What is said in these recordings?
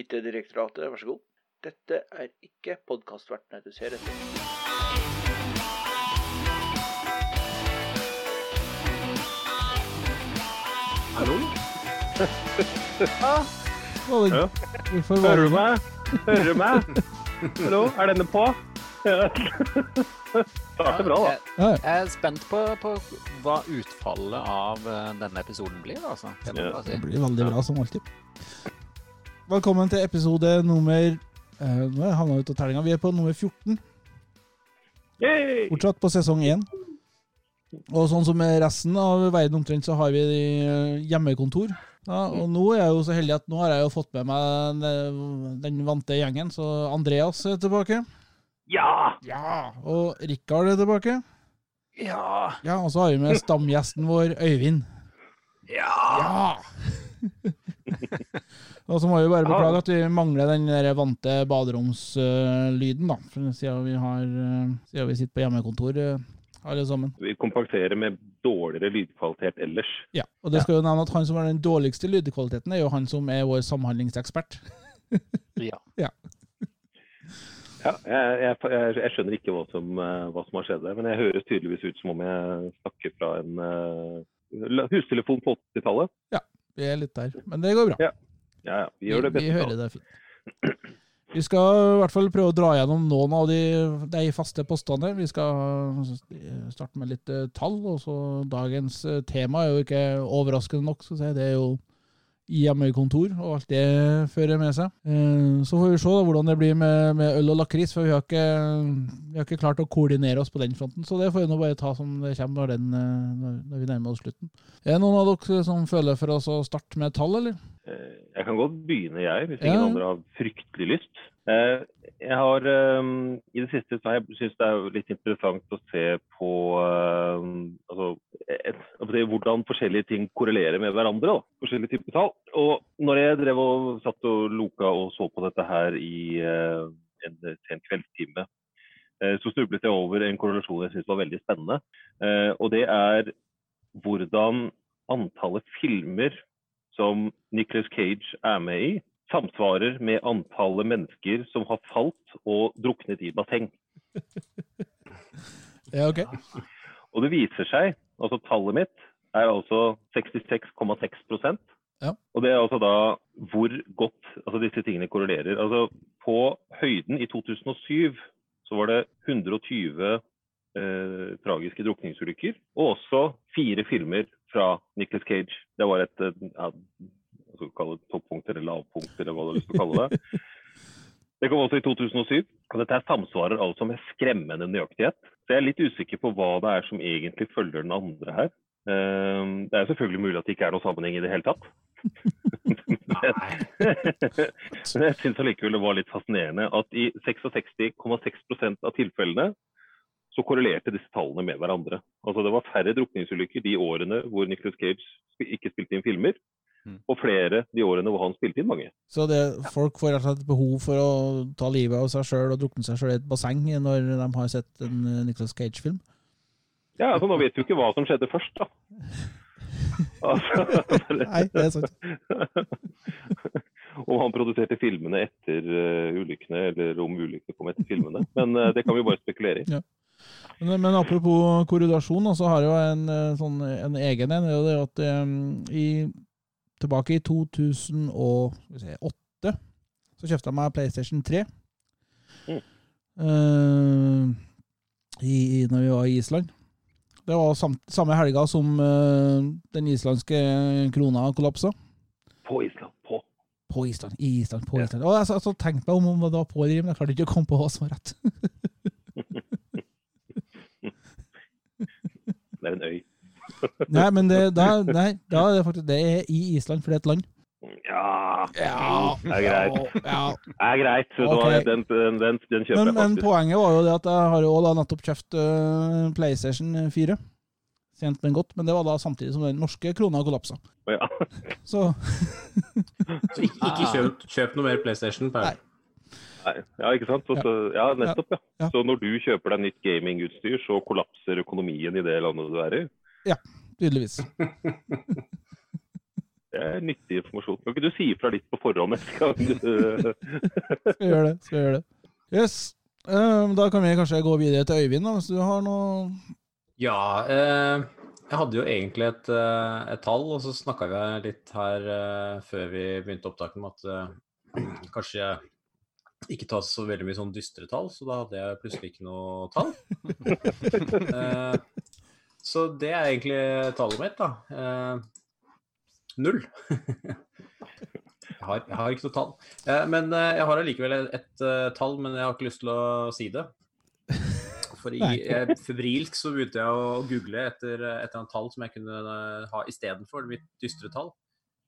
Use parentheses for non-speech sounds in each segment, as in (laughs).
IT-direktoratet, vær så god. Dette er ikke podkastvertene du ser etter. Hallo? Var (laughs) Ja. Hører du meg? Hører du meg? (laughs) Hallo, er denne på? Starter (laughs) bra, da. Jeg er spent på, på hva utfallet av eh, denne episoden blir. altså. Det blir veldig bra, som alltid. Velkommen til episode nummer eh, Nå er jeg havna ut av tellinga. Vi er på nummer 14, Yay! fortsatt på sesong 1. Og sånn som resten av verden omtrent, så har vi eh, hjemmekontor. Ja, og nå er jeg jo så heldig at nå har jeg jo fått med meg den, den vante gjengen, så Andreas er tilbake. Ja! Ja, Og Rikard er tilbake. Ja! Ja, Og så har vi med stamgjesten vår, Øyvind. Ja! Ja! Og så må vi bare beklage at vi mangler den der vante baderomslyden, da. For siden vi, har, siden vi sitter på hjemmekontor, eh, alle sammen. Vi kompenserer med dårligere lydkvalitet ellers. Ja, Og det skal jo nevne at han som har den dårligste lydkvaliteten, er jo han som er vår samhandlingsekspert. (laughs) ja. Ja, jeg, jeg, jeg, jeg skjønner ikke hva som, eh, hva som har skjedd der, men jeg høres tydeligvis ut som om jeg snakker fra en uh, hustelefon på 80-tallet. Vi er litt der, men det går bra. Ja. Ja, ja, vi gjør det vi, vi hører det fint. Vi skal i hvert fall prøve å dra gjennom noen av de, de faste postene. Vi skal starte med litt eh, tall. og så Dagens eh, tema er jo ikke overraskende nok. Så. Det er jo hjemmekontor og alt det fører med seg. Eh, Så får vi se da hvordan det blir med, med øl og lakris, for vi har, ikke, vi har ikke klart å koordinere oss på den fronten. Så det får vi nå bare ta som det kommer når, den, eh, når, vi nærmer oss slutten. Er det noen av dere som føler for oss å starte med tall, eller? Eh, Jeg kan godt begynne, jeg, hvis Ja. ingen andre har fryktelig lyst. Jeg har um, I det siste så har jeg syntes det er litt interessant å se på eh, altså, et, hvordan forskjellige ting korrelerer med hverandre. Da. Forskjellige typer tall. Og når jeg drev og satt og loka og så på dette her i uh, en sen kveldstime, uh, så snublet jeg over en korrelasjon jeg syntes var veldig spennende. Eh, Og det er hvordan antallet filmer som Nicholas Cage er med i, samsvarer med antallet mennesker som har falt og druknet i basseng. (laughs) Ja, ok. Og det viser seg, altså tallet mitt er altså 66,6% Ja. Og det er altså da hvor godt altså disse tingene korrelerer. Altså på høyden i 2007 så var det 120 eh, tragiske drukningsulykker, og også fire filmer fra Nicholas Cage. Det var et eh, ja, hva skal vi kalle det, toppunkt eller lavpunkter, eller hva du har lyst til å kalle det. Det kom også i 2007. og Dette samsvarer altså med skremmende nøyaktighet. Så jeg er litt usikker på hva det er som egentlig følger den andre her. Ehm, Det er selvfølgelig mulig at det ikke er noen sammenheng i det hele tatt. Men (laughs) jeg syns allikevel det var litt fascinerende at i 66,6% av tilfellene så korrelerte disse tallene med hverandre. Altså Det var færre drukningsulykker de årene hvor Nicholas Cage ikke spilte inn filmer. Og flere de årene hvor han spilte inn mange. Så det, folk får rett og slett behov for å ta livet av seg sjøl og drukne seg sjøl i et basseng når de har sett en Nicholas Nicolas Cage-film? Ja, altså Nå vet du ikke hva som skjedde først, da. (laughs) Altså, Nei, det er sant. om han produserte filmene etter uh, ulykkene, eller om ulykkene kom etter filmene. Men eh, det kan vi bare spekulere i. Men, men apropos korridasjon, så har jeg jo en, eh, sånn, en egen en. det er jo at um, i, Tilbake i 2008 så kjøpte jeg meg PlayStation 3. Mm. Uh, i, når vi var i Island. Det var samt, samme helga som uh, den islandske krona kollapsa. På Island. På. På Island, i Island, på Ja. Island. Og jeg så, så tenkte meg om om det var på eller men jeg klarte ikke å komme på hva som var rett. (laughs) Det er en øy. Nei, men det, da, nei, da er det faktisk det er i Island, for det er et land. Ja, Ja, det er greit. Ja. Det er greit. vet du Ok. Den, den, den, den kjøper Men, jeg men poenget var jo det at jeg har jo da nettopp kjøpt uh, PlayStation 4. Sent, men godt. Men det var da samtidig som den norske krona kollapsa. Ja. Så (laughs) Så ikke, ikke kjøp, kjøp noe mer PlayStation. Per. Nei. Nei, ja, ikke sant? Så, så, ja, nettopp, ja. Ja. Så når du kjøper deg nytt gamingutstyr, så kollapser økonomien i det landet du er i? Tydeligvis. (laughs) Det er nyttig informasjon. Kan ikke du si ifra litt på forhånd neste gang? (laughs) Skal gjøre det. skal gjøre det. Yes. Eh, Da kan vi kanskje gå videre til Øyvind, da, hvis du har noe Ja, eh, jeg hadde jo egentlig et, eh, et tall, og så snakka vi litt her eh, før vi begynte opptaket om at kanskje jeg ikke tar så veldig mye sånn dystre tall, så da hadde jeg plutselig ikke noe tall. (laughs) eh, så det er egentlig tallet mitt, da. Eh, null. jeg, har, jeg har ikke noe tall. Eh, men eh, jeg har allikevel et, et uh, tall, men jeg har ikke lyst til å si det. For i, eh, febrilsk så begynte jeg å google etter et eller annet tall som jeg kunne uh, ha istedenfor mitt dystre tall.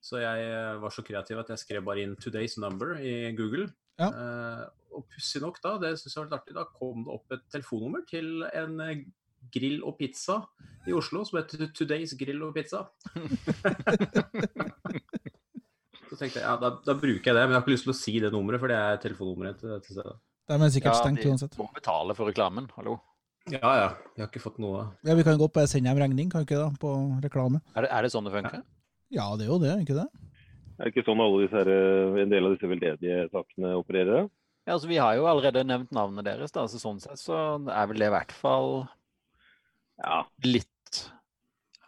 Så jeg uh, var så kreativ at jeg skrev bare inn 'today's number' i Google. Ja. Eh, og pussig nok da, det synes jeg var litt artig, da kom det opp et telefonnummer til en eh, grill og pizza i Oslo som heter 'Today's Grill og Pizza'. (laughs) så tenkte jeg ja, da, da bruker jeg det, men jeg har ikke lyst til å si det nummeret, for det er telefonnummeret til dette stedet. Det er sikkert Ja, stengt de må betale for reklamen, hallo. Ja ja, vi har ikke fått noe Ja, Vi kan godt bare sende dem regning, kan vi ikke da, på reklame? Er det, er det sånn det funker? Ja, det er jo det, ikke det? Er det ikke sånn alle disse her, eh, en del av disse veldedige sakene opererer? Ja, altså Vi har jo allerede nevnt navnet deres, da, så sånn sett så er vel det i hvert fall Ja. litt,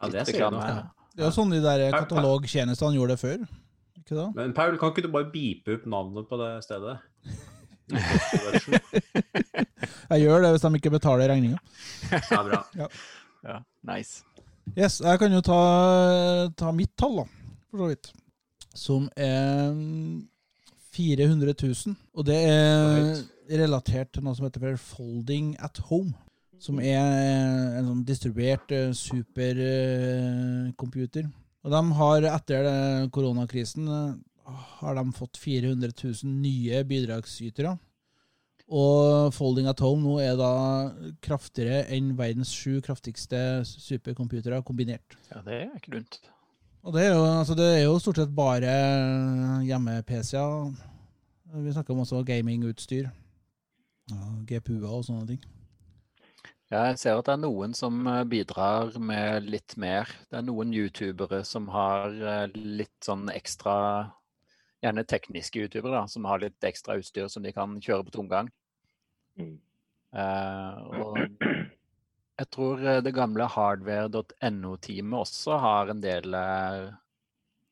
Ja, det sier nå. Ja. Det er jo sånn de der katalogtjenestene gjorde det før. Ikke da? Men Paul, kan ikke du bare beepe opp navnet på det stedet? (laughs) (laughs) Jeg gjør det hvis de ikke betaler regninga. Ja, bra. (laughs) Ja, nice. Yes, jeg kan jo ta, ta mitt tall, da, for så vidt. Som er 400 000. Og det er relatert til noe som heter Folding at Home. Som er en sånn distribuert eh, supercomputer. Og de har etter koronakrisen eh, har de fått 400 000 nye bidragsytere. Og Folding at Home nå er da kraftigere enn verdens sju kraftigste supercomputere kombinert. Ja, Det er ikke dumt. Og det er jo, altså det er jo stort sett bare hjemme-PC-er. Vi snakker om også gamingutstyr. Ja, GPU-er og sånne ting. Ja, jeg ser at det er noen som eh, bidrar med litt mer. Det er noen youtubere som har eh, litt sånn ekstra Gjerne tekniske youtubere, da, som har litt ekstra utstyr som de kan kjøre på tomgang. Mm. Uh, og jeg tror det gamle hardware.no-teamet også har en del uh,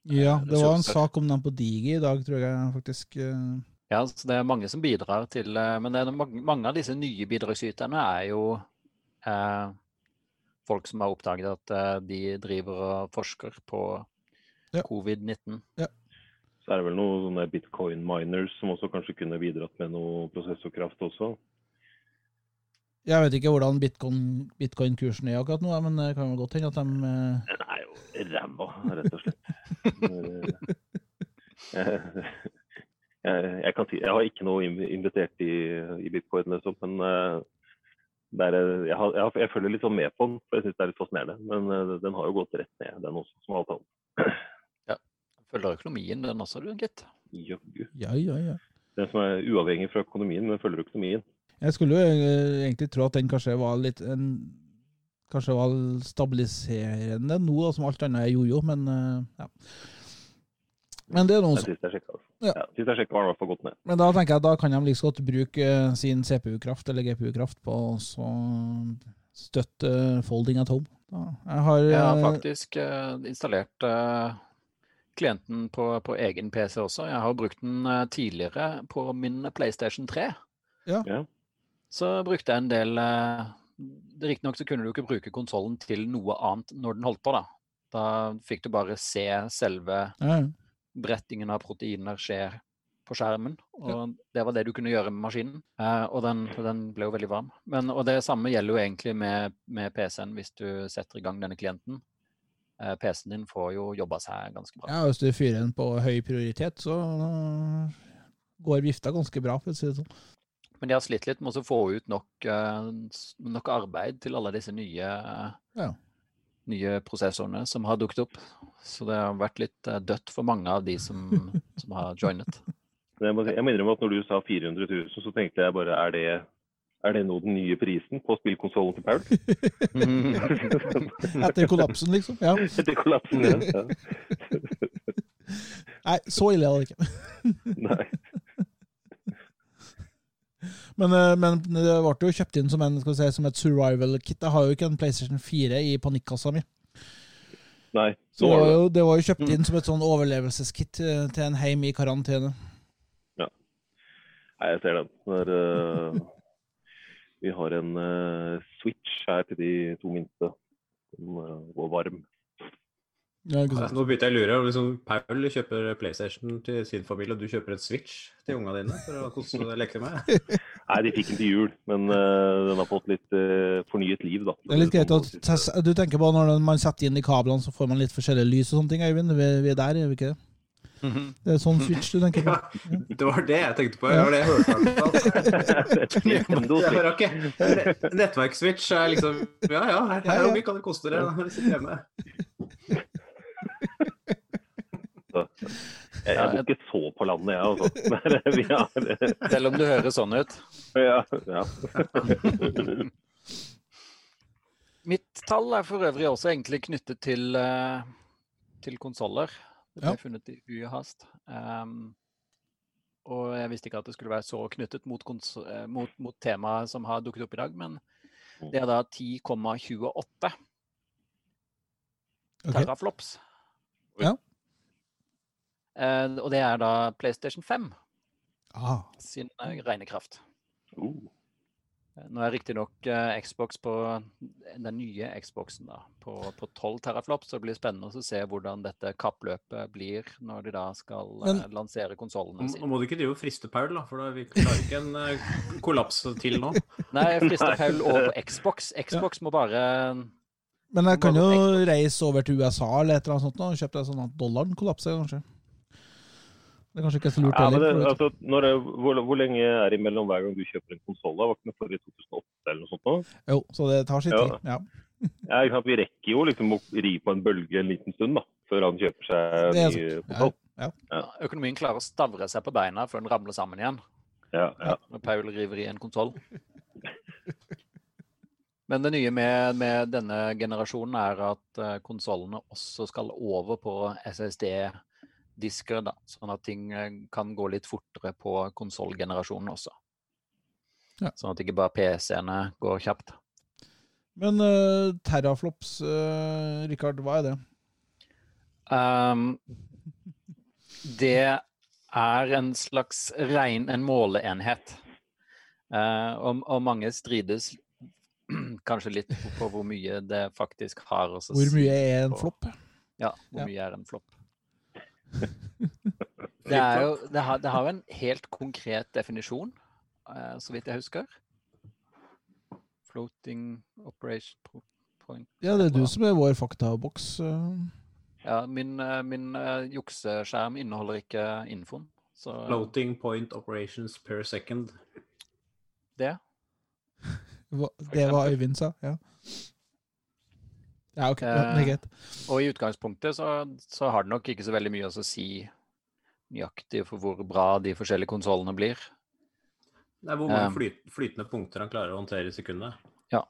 Ja, det var en sak om dem på Digi i dag, tror jeg faktisk. Uh... Ja, så det er mange som bidrar til Men det er mange, mange av disse nye bidragsyterne er jo eh, folk som har oppdaget at eh, de driver og forsker på Ja. covid-19. Så er det vel noen sånne bitcoin miners som også kanskje kunne bidratt med noe prosessorkraft også. Jeg vet ikke hvordan bitcoin- bitcoin-kursen er akkurat nå, men det kan jo godt hende at de eh, Den er jo ræva, rett og slett. Jeg, (laughs) jeg, jeg, kan si, jeg har ikke noe invitert investert i, i bitcoin, liksom, men eh, er, jeg, har, jeg, har, jeg følger litt sånn med på den, for jeg syns det er litt fascinerende. Men eh, den har jo gått rett ned, den også, som alt annet. Ja. Følger økonomien den også, du, gitt. Jøggu. Ja, ja, ja. Den som er uavhengig fra økonomien, men følger økonomien. Jeg skulle jo eh, egentlig tro at den kanskje var litt en, Kanskje var stabiliserende nå, da, som alt annet er jojo, men eh, ja. Men det er noe som. Ja. Ja, sist jeg sjekka, var den i hvert fall gått ned. Men da tenker jeg da kan de like liksom godt bruke eh, sin CPU-kraft eller GPU-kraft på å så støtte folding at home. Da. Jeg har Jeg har eh, faktisk eh, installert klienten på, på egen PC også. Jeg har brukt den tidligere på min PlayStation 3. Ja. Ja. Så brukte jeg en del uh, Riktignok så kunne du ikke bruke konsollen til noe annet når den holdt på, da. Da fikk du bare se selve ja, brettingen av proteiner skjer på skjermen. Og det var det du kunne gjøre med maskinen. Eh, og den, den ble jo veldig varm. Men, og det samme gjelder jo egentlig med, med PC-en hvis du setter i gang denne klienten. Eh, PC-en din får jo jobba seg ganske bra. ja, hvis du fyrer den på høy prioritet, så eh, går vifta ganske bra, for å si det sånn. Men de har slitt litt med å få ut nok, nok arbeid til alle disse nye, Ja. Nye prosessorene som har dukket opp. Så det har vært litt eh, dødt for mange av de som, (laughs) som har joinet. Jeg må, jeg må innrømme at når du sa 400 000, så tenkte jeg bare er det, er det nå den nye prisen på spillkonsollen til Paul? (laughs) Etter kollapsen, liksom. Ja. (laughs) Etter kollapsen, ja. ja. Nei, så ille er det ikke. Nei. Men, eh, men det ble jo kjøpt inn som, en, si, som et survival kit. Jeg har jo ikke en PlayStation 4 i panikkassa mi. Nei. Så det var jo, det var jo kjøpt inn som et sånn overlevelseskit eh, til en heim i karantene. Ja. Nei, jeg ser den. Når, uh, (laughs) vi har en uh, switch her til de to minste Den eh, går varm. Ja, ikke sant? Nå begynte jeg å lure. Liksom, Paul kjøper PlayStation til sin familie, og du kjøper et Switch til ungene dine for å kose og leke med. (laughs) Nei, de fikk den til jul, men uh, den har fått litt uh, fornyet liv, da. Det er litt greit å Du tenker på når man setter inn de kablene, så får man litt forskjellig lys og sånne ting, Øyvind. Vi, vi er der, er vi ikke det? Det er sånn switch du tenker på. (laughs) Ja, det var det jeg tenkte på. Det var det jeg hørte. Altså. hvert fall. Nintendo Jeg Switch. hører ikke. Nett- Nettverkswitch er liksom Ja ja, her, her her kan det koste dere når dere sitter hjemme. (laughs) Jeg, jeg bor ikke så på landet, jeg, altså. (laughs) Vi har Selv om du høres sånn ut. ja, ja. (laughs) Mitt tall er for øvrig også egentlig knyttet til, eh, til konsoller. Det ble Ja. funnet i uhast. og. Ehm, og jeg visste ikke at det skulle være så knyttet mot, kons eh, mot, mot temaet som har dukket opp i dag, men det er da 10,28 okay. teraflops. Ja. Eh, og det er da PlayStation 5 Ah, sin rene regnekraft. Uh, Eh, Nå er riktignok uh, Xbox på den nye Xboxen da, på, på 12 teraflops, så det blir spennende å se hvordan dette kappløpet blir når de da skal eh, Men- lansere konsollene Nå nå må du ikke drive og friste Paul, da, for da vi klarer ikke en eh, kollaps til nå. (laughs) Nei, friste Paul over (laughs) på Xbox. Xbox må bare Men jeg kan jo reise over til USA eller et eller annet sånt nå, og kjøpe deg sånn at dollaren kollapser, kanskje. Det er kanskje ikke så lurt ja, heller. Ja, altså, hvor, hvor lenge er det imellom hver gang du kjøper en konsoll? Var ikke det forrige i 2008 eller noe sånt? nå? Jo, så det tar sin Ja. tid. Ja. (laughs) Ja, ikke sant? Vi rekker jo liksom å ri på en bølge en liten stund da, før han kjøper seg ny konsoll. Ja. ja, Økonomien klarer å stavre seg på beina før den ramler sammen igjen. Ja, ja. Når Paul river i en konsoll. Men det nye med, med denne generasjonen er at uh, konsollene også skal over på SSD-disker, da, sånn at ting eh, kan gå litt fortere på konsollgenerasjonen også. Ja. Sånn at ikke bare PC-ene går kjapt. Men uh, terraflops, uh, Rikard, hva er det? Um, det er en slags regn, en måleenhet. Uh, og, og mange strides (clears throat) kanskje litt på, på hvor mye det faktisk har. Hvor mye er en flopp? Ja, hvor Ja. mye er en flopp? (laughs) Det, er jo, det, har, det har en helt konkret definisjon, eh, så vidt jeg husker. Floating operation point. Ja, det er du som er vår faktaboks. uh. Ja, min, eh, min uh, jukseskjerm inneholder ikke infoen. Så Floating point operations per second. det. Hva- Det var Øyvind sa, ja. Ja, ok, er Eh, greit. Og i utgangspunktet så, så har det nok ikke så veldig mye å si nøyaktig for hvor bra de forskjellige konsollene blir. Det er hvor mange Um, flyt, flytende punkter han klarer å håndtere i sekundet. Ja.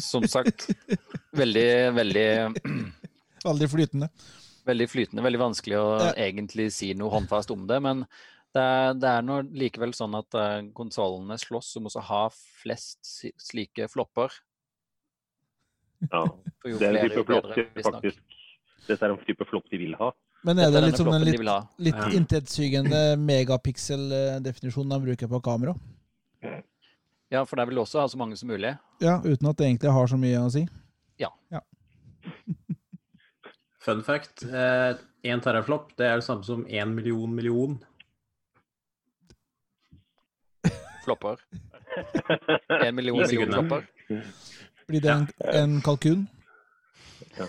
Som sagt, veldig, veldig, Veldig flytende. veldig flytende. Veldig vanskelig å Ja. egentlig si noe håndfast om det. Men det er, det er nå likevel sånn at uh, konsollene slåss om å ha flest slike flopper. ja. Det er en type flopp de faktisk Dette er en type flopp de vil ha. Men er det er litt denne sånn en de litt, litt Ja. intetsigende megapixel-definisjonen de bruker på kamera? Ja, for der vil du også ha så mange som mulig. Ja, uten at det egentlig har så mye å si. Ja. Fun fact. Én eh, teraflop det er det samme som én million million. Flopper. (laughs) En million millioner flopper. Blir det en, en kalkun? (laughs)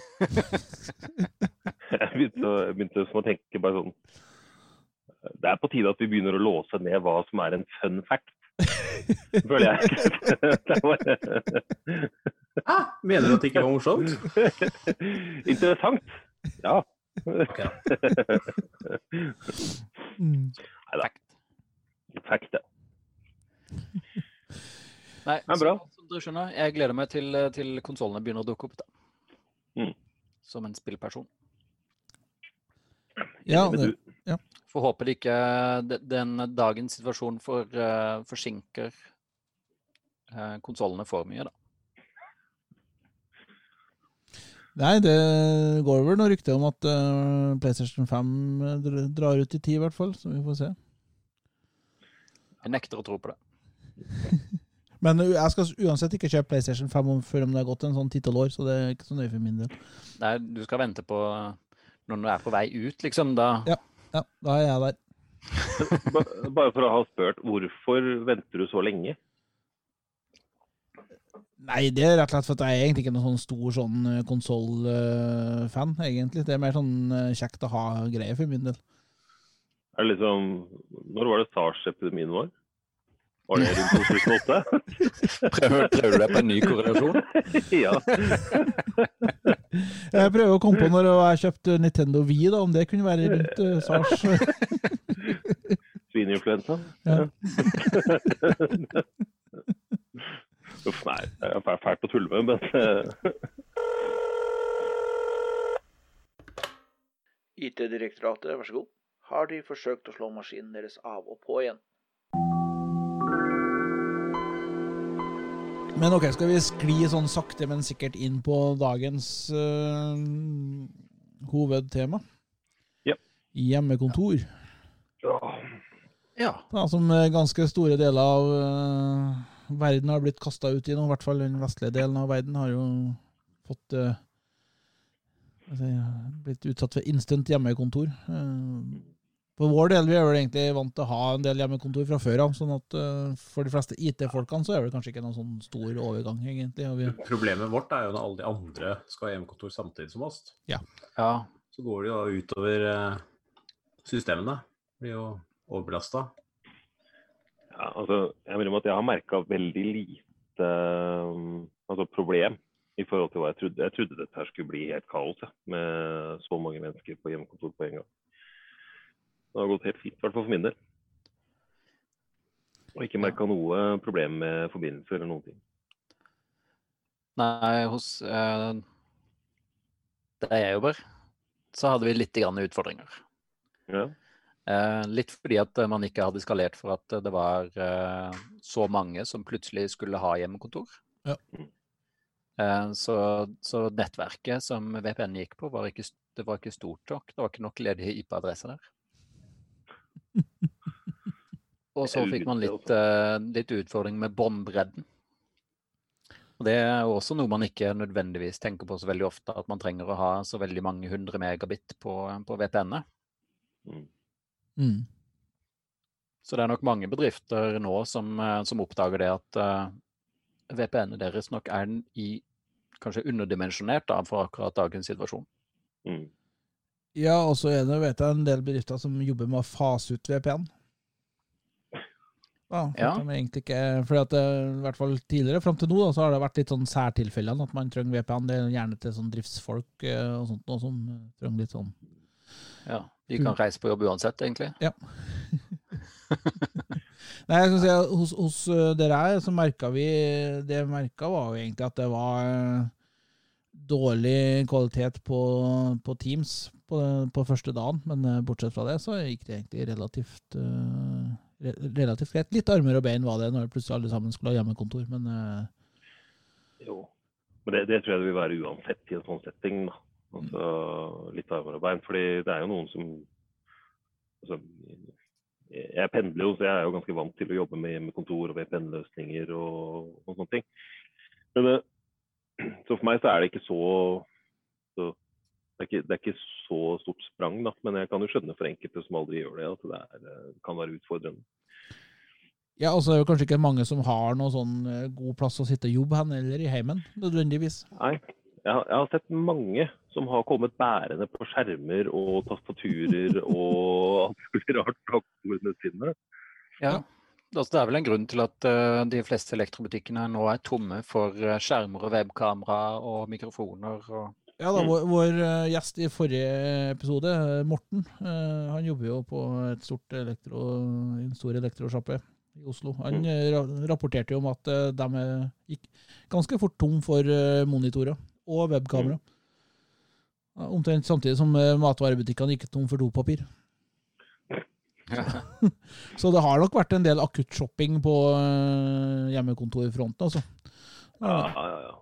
Jeg begynte, jeg begynte å tenke bare sånn Det er på tide at vi begynner å låse ned hva som er en fun fact. (laughs) Føler jeg. Bare- Ah, mener du at det ikke var morsomt? Interessant. Ja. Ok, da. Mm. Fact, ja. (laughs) Nei, Ja, bra. så som du skjønner, jeg gleder meg til, til konsollene begynner å dukke opp. da. som en spillperson. Ja, det, ja. Får håpe det ikke den dagens situasjon for, uh, forsinker uh, konsollene for mye, da. nei, det går vel noe rykte om at uh, PlayStation 5 drar ut i tid, i hvert fall. Så vi får se. Jeg nekter å tro på det. (laughs) Men jeg skal uansett ikke kjøpe PlayStation 5 om, før om det har gått en sånn ti-tolv år, så det er ikke så nøye for min del. Nei, du skal vente på når du er på vei ut, liksom. Da Ja. Ja, da er jeg der. (laughs) bare for å ha spurt, hvorfor venter du så lenge? Nei, det er rett og slett for at jeg er egentlig ikke noen sånn stor sånn konsoll-fan, egentlig. Det er mer sånn eh, kjekt å ha greier for min del. Er det liksom, når var det SARS-epidemien var? Var det rundt 2008? (laughs) prøver, prøver du deg på en ny korrelasjon? (laughs) ja. (laughs) Jeg prøver å komme på når jeg kjøpte Nintendo Wii, da, om det kunne være rundt uh, SARS. Svineinfluensa? Ja. Uff, nei. Jeg er fæ- fælt å tulle med, men eh, IT-direktoratet, vær så god. Har de forsøkt å slå maskinen deres av og på igjen? Men ok, skal vi skli sånn sakte, men sikkert inn på dagens eh, hovedtema? Ja. Hjemmekontor. Ja. Ja. Da, som eh, ganske store deler av eh, verden har blitt kasta ut i nå. I hvert fall den vestlige delen av verden har jo fått si, blitt utsatt for instant hjemmekontor. Eh, for vår del vi er vel egentlig vant til å ha en del hjemmekontor fra før av. sånn at uh, for de fleste IT-folkene så er det kanskje ikke noen sånn stor overgang, egentlig. Og vi, Problemet vårt er jo når alle de andre skal ha hjemmekontor samtidig som oss. ja. Så går det jo utover eh, systemene. Blir jo overbelasta. ja, altså, jeg mener at jeg har merka veldig lite um, altså, problem i forhold til hva jeg trodde. Jeg trodde dette her skulle bli helt kaos, ja, med så mange mennesker på hjemmekontor på en gang. Det har gått helt fint, i hvert fall for min del. Og ikke merka noe problem med forbindelser eller noen ting. Nei, hos eh, der jeg jobber, så hadde vi litt grann utfordringer. Ja. Eh, litt fordi at man ikke hadde skalert for at det var eh, så mange som plutselig skulle ha hjemmekontor. Ja. Eh, så, så nettverket som VPN gikk på, var ikke, det var ikke stort nok. Det var ikke nok ledige IP-adresser der. (laughs) Og så fikk man litt, uh, litt utfordring med båndbredden. Og Det er også noe man ikke nødvendigvis tenker på så veldig ofte, at man trenger å ha så veldig mange hundre megabit på, på VPN-et. Mm. mm. Så det er nok mange bedrifter nå som, eh, som oppdager det at uh, VPN-et deres nok er i kanskje underdimensjonert da, for akkurat dagens situasjon. Mm. Ja, og så er det vet jeg, en del bedrifter som jobber med å fase ut VPN. Ja, Ja. ikke, fordi at det, i hvert fall tidligere, fram til nå, da, så har det vært litt sånn særtilfellene at man trenger VPN. Det er gjerne til sånn driftsfolk eh, og sånt noe som eh, trenger litt sånn Ja, De kan reise på jobb uansett, egentlig. Ja. (laughs) Nei, jeg skal si at hos, hos eh, dere her så merka vi Det vi merka, var jo egentlig at det var eh, dårlig kvalitet på, på Teams på, på første dagen, men eh, bortsett fra det så gikk det egentlig relativt uh, re- relativt greit. Litt armer og bein var det når plutselig alle sammen skulle ha hjemmekontor, men uh, Jo. Men det, det tror jeg det vil være uansett i en sånn setting. da. Altså, litt armer og bein. Fordi det er jo noen som altså, Jeg pendler jo, så jeg er jo ganske vant til å jobbe med hjemmekontor og VPN-løsninger og, og sånne ting. Men, så for meg så er det ikke så, er ikke, det er ikke så stort sprang, da. Men jeg kan jo skjønne for enkelte som aldri gjør det, at det er, eh, kan være utfordrende. ja, og så er jo kanskje ikke mange som har noe sånn eh, god plass å sitte og jobbe hen, eller i heimen, nødvendigvis. Nei. Jeg har, jeg har sett mange som har kommet bærende på skjermer og tastaturer (laughs) og alt mulig rart fra kontorene sine. Ja. Altså, det er vel en grunn til at uh, de fleste elektrobutikkene nå er tomme for skjermer og webkamera og mikrofoner. Og... Ja da, Mm. vår, vår eh, gjest i forrige episode, eh, Morten, eh, han jobber jo på et stort elektro, en stor elektrosjappe i Oslo. Han Mm. ra rapporterte jo om at de gikk ganske fort tom for monitorer og webkamera. Ja, Omtrent samtidig som matvarebutikkene gikk tom for dopapir. (laughs) (laughs) Så det har nok vært en del akuttshopping på hjemmekontorfronten, altså. Ja, ja, ja.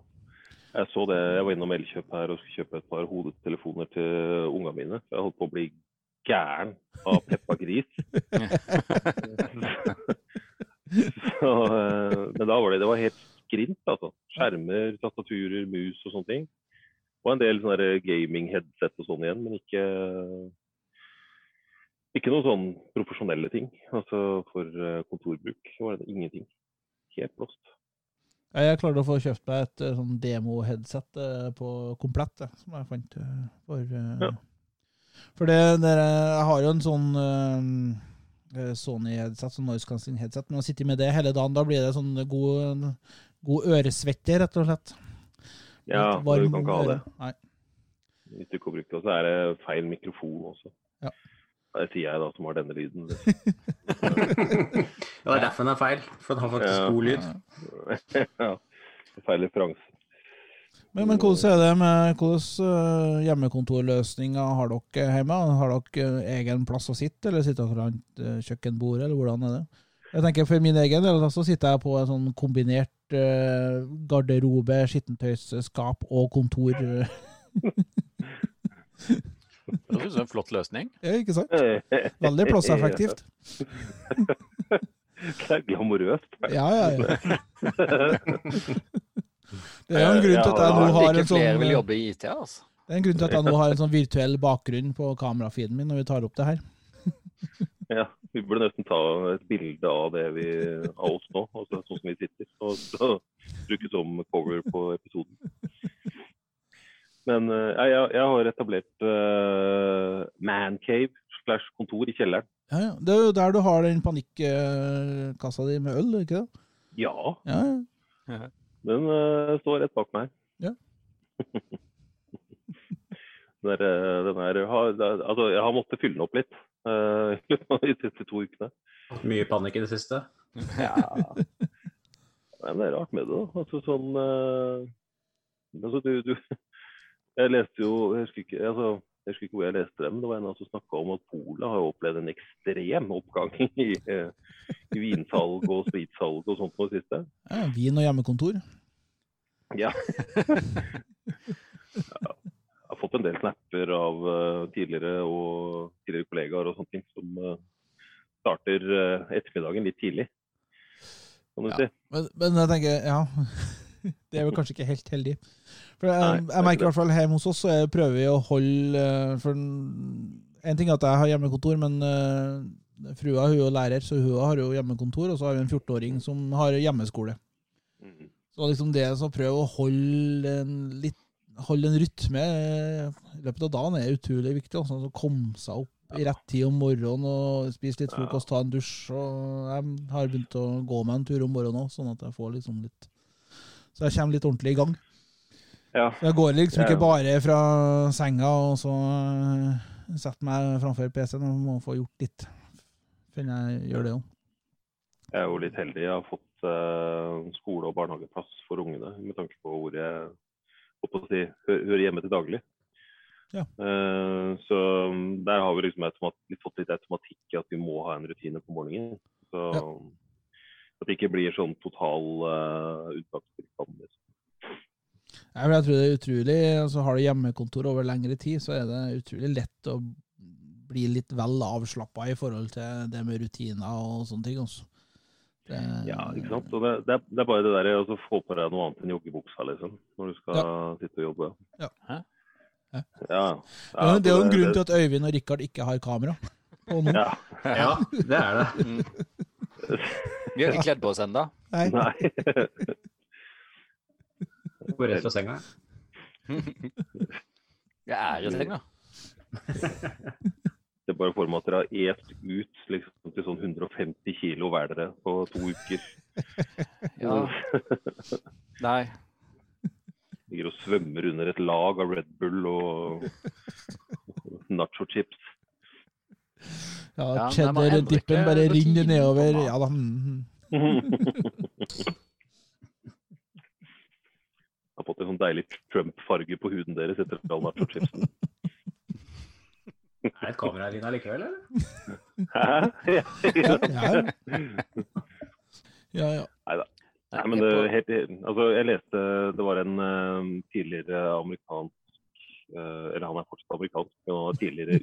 Jeg så det. Jeg var innom Elkjøp her og skulle kjøpe et par hodetelefoner til ungene mine. Jeg holdt på å bli gæren av Peppa Gris. (laughs) så, eh, men da var det, det var helt skrint, altså. Skjermer, tastaturer, mus og sånne ting. Og en del sånne gaming-headset og sånn igjen, men ikke ikke noen sånn profesjonelle ting. Altså for eh, kontorbruk var det ingenting. Helt blåst. Jeg klarte å få kjøpt meg et eh, sånn demo-headset eh, på komplett, det, som jeg fant eh, for eh, Ja. For det, dere, jeg har jo en sånn eh, Sony-headset, sånn noise cancelling-headset, men å sitte med det hele dagen, da blir det sånn god, god øresvette, rett og slett. Ja, du kan ikke ha det. Nei. Hvis du ikke har brukt det, så er det feil mikrofon også. Ja. Det sier jeg da, som har denne lyden. (laughs) Ja, det er derfor den er feil. For den har faktisk Ja. god lyd. (laughs) ja, feil referanse. Men, men hvordan er det med hvordan eh, hjemmekontorløsninger har dere hjemme? Har dere eh, egen plass å sitte, eller sitter dere rundt eh, kjøkkenbordet, eller hvordan er det? Jeg tenker For min egen del så sitter jeg på en sånn kombinert uh, garderobe, skittentøysskap og kontor. (laughs) Det høres ut som en flott løsning. Ja, ikke sant? Veldig plasseffektivt. (laughs) Det er glamorøst. Ja, ja, ja. (laughs) Det er jo en grunn til at jeg nå har en sånn flere vil jobbe i IT, altså. Det er en grunn til at jeg nå har en sånn virtuell bakgrunn på kamerafeeden min når vi tar opp det her. (laughs) Ja, vi burde nesten ta et bilde av det vi av oss nå, altså sånn som vi sitter, og så bruke som cover på episoden. Men eh, jeg, jeg, har etablert uh, mancave slash kontor i kjelleren. Ja, ja. Det er jo der du har den panikkassa di med øl, ikke det? Ja, Ja, ja. den uh, står rett bak meg. Ja. (laughs) den er, eh, den er, har, altså, jeg har måttet fylle den opp litt uh, (laughs) i løpet av de siste to ukene. Mye panikk i det siste. Ja. (laughs) Men det er rart med det, da. Altså sånn uh, Altså, du, du Jeg leste jo Jeg husker ikke, altså, jeg husker ikke hvor jeg leste det, men det var en som snakka om at Polet har opplevd en ekstrem oppgang (laughs) i, eh, i vinsalg og spritsalg og sånt på det siste. ja vin og hjemmekontor. Ja. Ja, (laughs) Jeg har fått en del snapper av eh, tidligere og tidligere kollegaer og sånne ting som eh, starter ettermiddagen litt tidlig, kan du Ja. si. Men, men jeg tenker, ja (laughs) (laughs) Det er vel kanskje ikke helt heldig. For jeg, er jeg merker i hvert fall hjemme hos oss, så jeg prøver vi å holde eh, For en ting er at jeg har hjemmekontor, men uh, frua hun er jo lærer, så hun har jo hjemmekontor. Og så har vi en 14-åring som har hjemmeskole. Mhm. Så liksom det å prøve å holde en, litt, holde en rytme eh, i løpet av dagen er utrolig viktig. Også, å komme seg opp i rett tid om morgenen og spise litt frokost, ta en dusj. Og jeg har begynt å gå meg en tur om morgenen òg, sånn at jeg får liksom litt Så jeg kommer litt ordentlig i gang. Ja. Jeg går liksom ikke bare fra senga og så eh, setter meg framfor PC-en og må få gjort litt før jeg gjør det òg. Jeg er jo litt heldig. Jeg har fått uh, skole- og barnehageplass for ungene med tanke på hvor jeg på å si, hører hjemme til daglig. Ja. Uh, så mm, der har vi liksom automat litt, fått litt automatikk i at vi må ha en rutine på morgenen. Så Ja. At det ikke blir sånn total uh, unntakstilstand. Liksom. Jeg tror det er utrolig altså Har du hjemmekontor over lengre tid, så er det utrolig lett å bli litt vel avslappa i forhold til det med rutiner og sånne ting. Også. Det, Ja, ikke sant? Det, det, er, det er bare det der å få på deg noe annet enn joggebuksa, liksom, når du skal sitte og jobbe. Ja. Hæ? Ja. Ja, det er jo en så grunn til at Øyvind og Rikard ikke har kamera. på nå. Ja. Ja, det er det. Mm. (laughs) Vi har ikke kledd på oss ennå. Nei. Nei. Går rett fra senga. (laughs) Jeg er i senga. (laughs) Det er bare for meg at dere har est ut liksom, til sånn 150 kilo hver dere på to uker. (laughs) Ja. Nei. Ligger og svømmer under et lag av Red Bull og nacho chips. Ja, Ja, cheddar-dippen bare rinner nedover. Ja da. Jeg (laughs) Har fått en sånn deilig Trump-farge på huden deres etter all nacho chipsen. et kamera her inne likevel, eller? (laughs) Hæ? Ja. Ja, ja. ja. Nei, men det, helt, altså, jeg leste det var en uh, tidligere amerikansk uh, Eller han er fortsatt amerikansk, men han var tidligere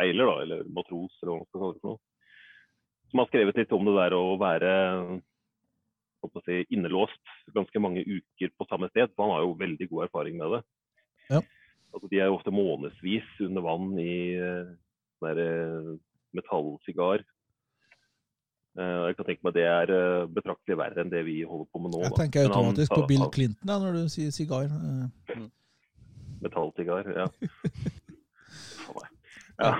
ubåtseiler, da, eller matros, eller hva man skal kalle det for noe. Som har skrevet litt om det der å være å si, innelåst ganske mange uker på samme sted. Han har jo veldig god erfaring med det. Ja. Altså, de er jo ofte månedsvis under vann i eh, sånn der, eh, metallsigar. Eh, jeg kan tenke meg det er betraktelig verre enn det vi holder på med nå. Jeg da. tenker han- automatisk på Bill Clinton da, når du sier sigar. Eh, Metallsigar, ja. (laughs) Ja.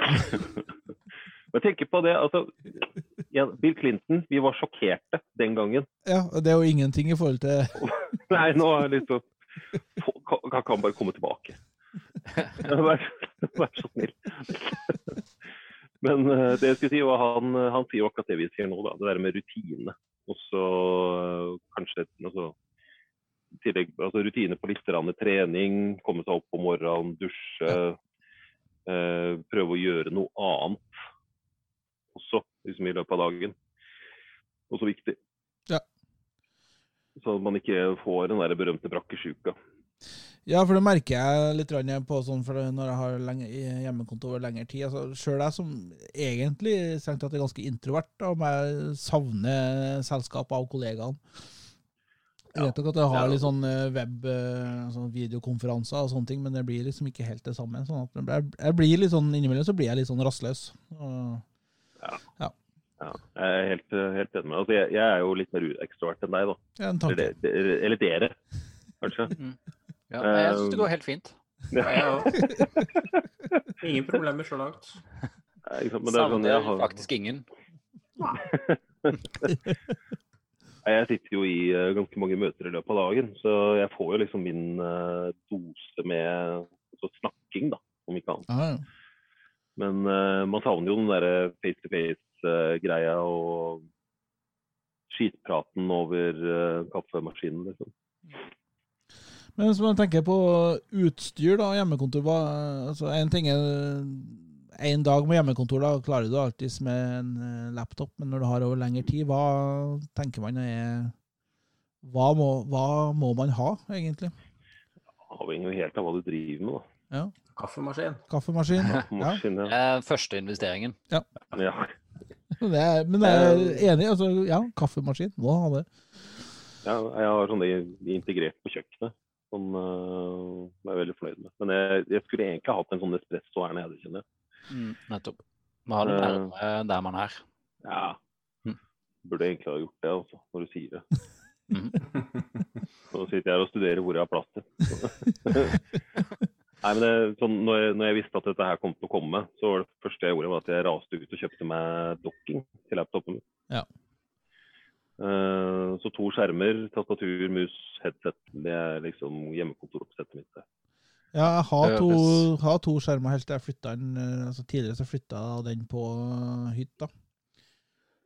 (laughs) Men tenk på det, altså ja, Bill Clinton, vi var sjokkerte den gangen. Ja, og det er jo ingenting i forhold til (laughs) Nei, nå er det liksom Han Kan bare komme tilbake? Vær, vær så snill. (laughs) Men eh, det jeg skulle si, var han, han sier jo akkurat det vi sier nå, da. Det der med rutine. Og så eh, kanskje altså, tillegg, altså rutine på litt trening, komme seg opp om morgenen, dusje. Eh, prøve å gjøre noe annet også, liksom i løpet av dagen. Også viktig. Ja. Så at man ikke får den der berømte brakkesjuka. Ja, for det merker jeg litt på sånn, for når jeg har lenge, hjemmekonto over lengre tid. altså Sjøl jeg som egentlig strengt tatt er ganske introvert, og jeg savner selskap av kollegaene. Jeg vet nok at jeg har litt sånn eh, web, eh, sånn videokonferanser og sånne ting, men det blir liksom ikke helt det samme. sånn at jeg, blir litt sånn, Innimellom så blir jeg litt sånn rastløs. Ja. Ja, jeg er helt, helt enig med deg. Altså, jeg, jeg er jo litt mer ekstrovert enn deg, da. ja, en Eller, dere, kanskje. (laughs) Ja, jeg syns det går helt fint. (laughs) Ja. (laughs) Ingen problemer så langt. Nei, ikke sant, Men det er sånn, har, faktisk ingen. Jeg sitter jo i eh, ganske mange møter i løpet av dagen, så jeg får jo liksom min eh, dose med altså, snakking, da, om ikke annet. Ja, ja. Men uh, man savner jo den derre face to face-greia og skitpraten over uh, kaffemaskinen, liksom. Men hvis man tenker på utstyr, da, hjemmekontor hva, altså En ting er en dag med hjemmekontor, da klarer du alltids med en eh, laptop, men når du har over lengre tid, hva tenker man er hva må, hva må man ha, egentlig? Avhengig helt av hva du driver med, da. Kaffemaskin. Kaffemaskin? Ja. (laughs) Ja. Eh, Første investeringen. ja. (laughs) Det er, men jeg er enig. altså, Ja, kaffemaskin. Må ha det. Ja, jeg har sånne integrert på kjøkkenet. Som uh, jeg er veldig fornøyd med. Men jeg, jeg skulle egentlig hatt en sånn espresso her nede, kjenner jeg. Mm, nettopp. Man har det nærme nærmere der man er. Ja. Mm. Burde egentlig ha gjort det, altså, når du sier det. Mm. (laughs) Nå sitter jeg her og studerer hvor jeg har plass til. (laughs) Nei, men det, sånn, når, jeg, når jeg visste at dette her kom til å komme, så var det første jeg gjorde var at jeg raste ut og kjøpte meg dokking til laptopen. Ja. Uh, så to skjermer, tastatur, mus, headset. Det er liksom hjemmekontoroppsettet mitt. Ja, jeg har to, har to skjermer helt til jeg flytta den eh, altså Tidligere så flytta jeg den på eh, hytta.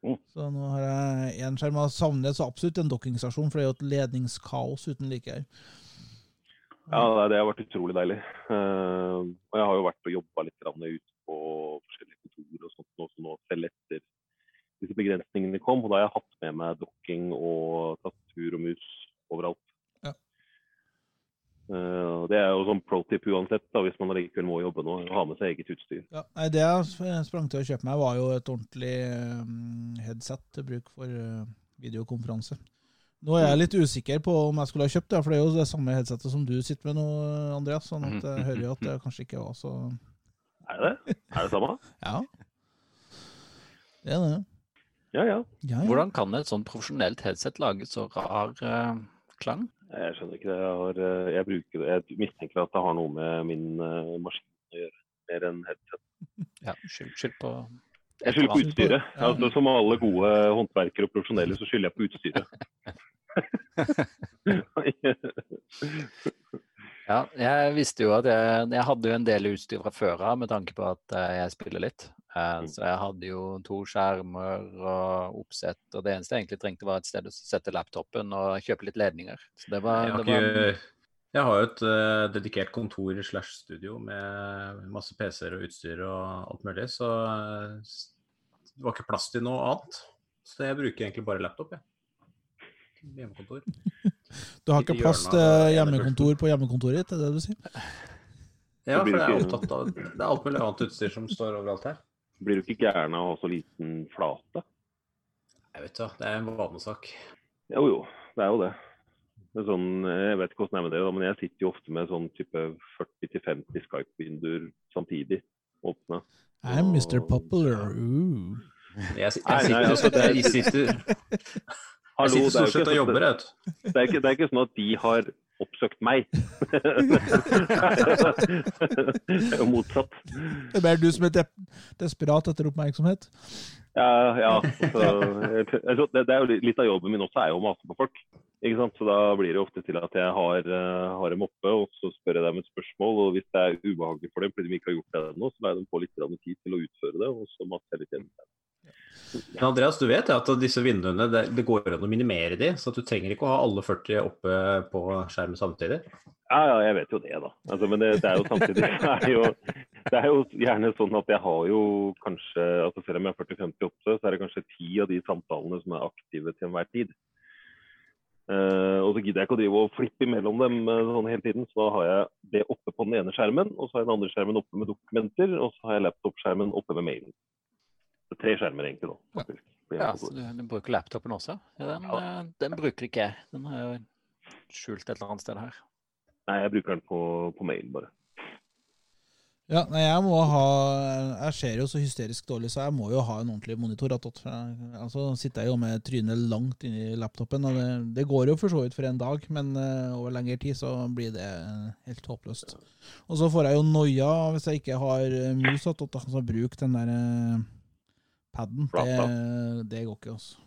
Mm. Så nå har jeg én skjerm. Jeg savner så absolutt en dokkingstasjon, for det er jo et ledningskaos uten like her. Ja, det har vært utrolig deilig. Eh, og jeg har jo vært og jobba litt ute på forskjellige kontorer og sånt nå, så nå selv etter disse begrensningene kom. Og da har jeg hatt med meg dokking og tastatur og mus overalt. Eh, og det er jo sånn pro tip uansett, da, hvis man likevel må jobbe nå, ha med seg eget utstyr. Ja, nei, det jeg sprang til å kjøpe meg, var jo et ordentlig um, headset til bruk for uh, videokonferanse. Nå er jeg litt usikker på om jeg skulle ha kjøpt det, for det er jo det samme headsetet som du sitter med nå, Andreas. sånn at jeg hører jo at det kanskje ikke var så (laughs) Er det det? Er det samme? (laughs) Ja. Det er det. Ja, ja. Ja, ja. Hvordan kan et sånn profesjonelt headset lage så rar uh, klang? Jeg skjønner ikke det. Jeg, har, eh, jeg bruker. Jeg mistenker at det har noe med min uh, maskin å gjøre, mer enn headset. Ja, skyld, på Jeg skylder på utstyret. ja. Altså, som alle gode håndverkere og profesjonelle, så skylder jeg på utstyret. (laughs) Ja, jeg visste jo at jeg, jeg hadde jo en del utstyr fra før av med tanke på at eh, jeg spiller litt. Eh, Mm. så jeg hadde jo to skjermer og oppsett, og det eneste jeg egentlig trengte var et sted å sette laptopen og kjøpe litt ledninger. Så det var, Jeg har det var ikke, Jeg har jo et uh, dedikert kontor slash studio med masse PC-er og utstyr og alt mulig, så eh, det var ikke plass til noe annet. Så jeg bruker egentlig bare laptop, jeg. Hjemmekontor. Du har ikke plass til hjemmekontor på hjemmekontoret ditt, er det det du sier? Ja, for jeg er opptatt av Det er alt mulig annet utstyr som står overalt her. Blir du ikke gæren av å ha så liten flate? Jeg vet da, det er en vanesak. Jo jo, det er jo det. det er sånn, jeg vet ikke hvordan det er med det, men jeg sitter jo ofte med sånn type 40-50 Skype-vinduer samtidig åpne. I'm Mr. Popular. Ooh. Jeg, si- jeg nei, sitter, altså, det jeg sitter, jeg sitter stort sett og jobber, sånn, jeg vet du. det, er ikke, det er ikke sånn at de har oppsøkt meg. (laughs) det er jo motsatt. Det er bare du som er de desperat etter oppmerksomhet. Ja, ja. Så, altså, det, det er jo litt av jobben min også, er jo å mase på folk. Ikke sant? Så da blir det ofte til at jeg har, eh, har dem oppe, og så spør jeg dem et spørsmål. Og hvis det er ubehagelig for dem fordi de ikke har gjort det ennå, så lar jeg dem få litt tid til å utføre det. Og så maser jeg litt igjen. Andreas, du vet at disse vinduene, det, går an å minimere de, så du trenger ikke å ha alle 40 oppe på skjermen samtidig. Ja, ja, jeg vet jo det, da. Altså, men det, det er jo samtidig (laughs) er jo, det er jo gjerne sånn at jeg har jo kanskje altså Selv om jeg er 40-50 oppe, så er det kanskje ti av de samtalene som er aktive til enhver tid. Uh, og så gidder jeg ikke å drive og flippe imellom dem eh, sånn hele tiden, så da har jeg det oppe på den ene skjermen, og så har jeg den andre skjermen oppe med dokumenter, og så har jeg laptop-skjermen oppe med mailen. Så tre skjermer egentlig, da. faktisk. Ja, så du, du bruker laptopen også? Ja, den, Ja. eh, den bruker ikke jeg. Den har jo skjult et eller annet sted her. Nei, jeg bruker den på, på mail, bare. Ja, nei, jeg må ha Jeg ser jo så hysterisk dårlig, så jeg må jo ha en ordentlig monitor attåt. Altså sitter jeg jo med trynet langt inni laptopen, og det, det går jo for så vidt for en dag, men uh, over lengre tid så blir det helt håpløst. Og så får jeg jo noia hvis jeg ikke har eh, mus attåt, så bruk den der eh, paden. Det, det går ikke, altså.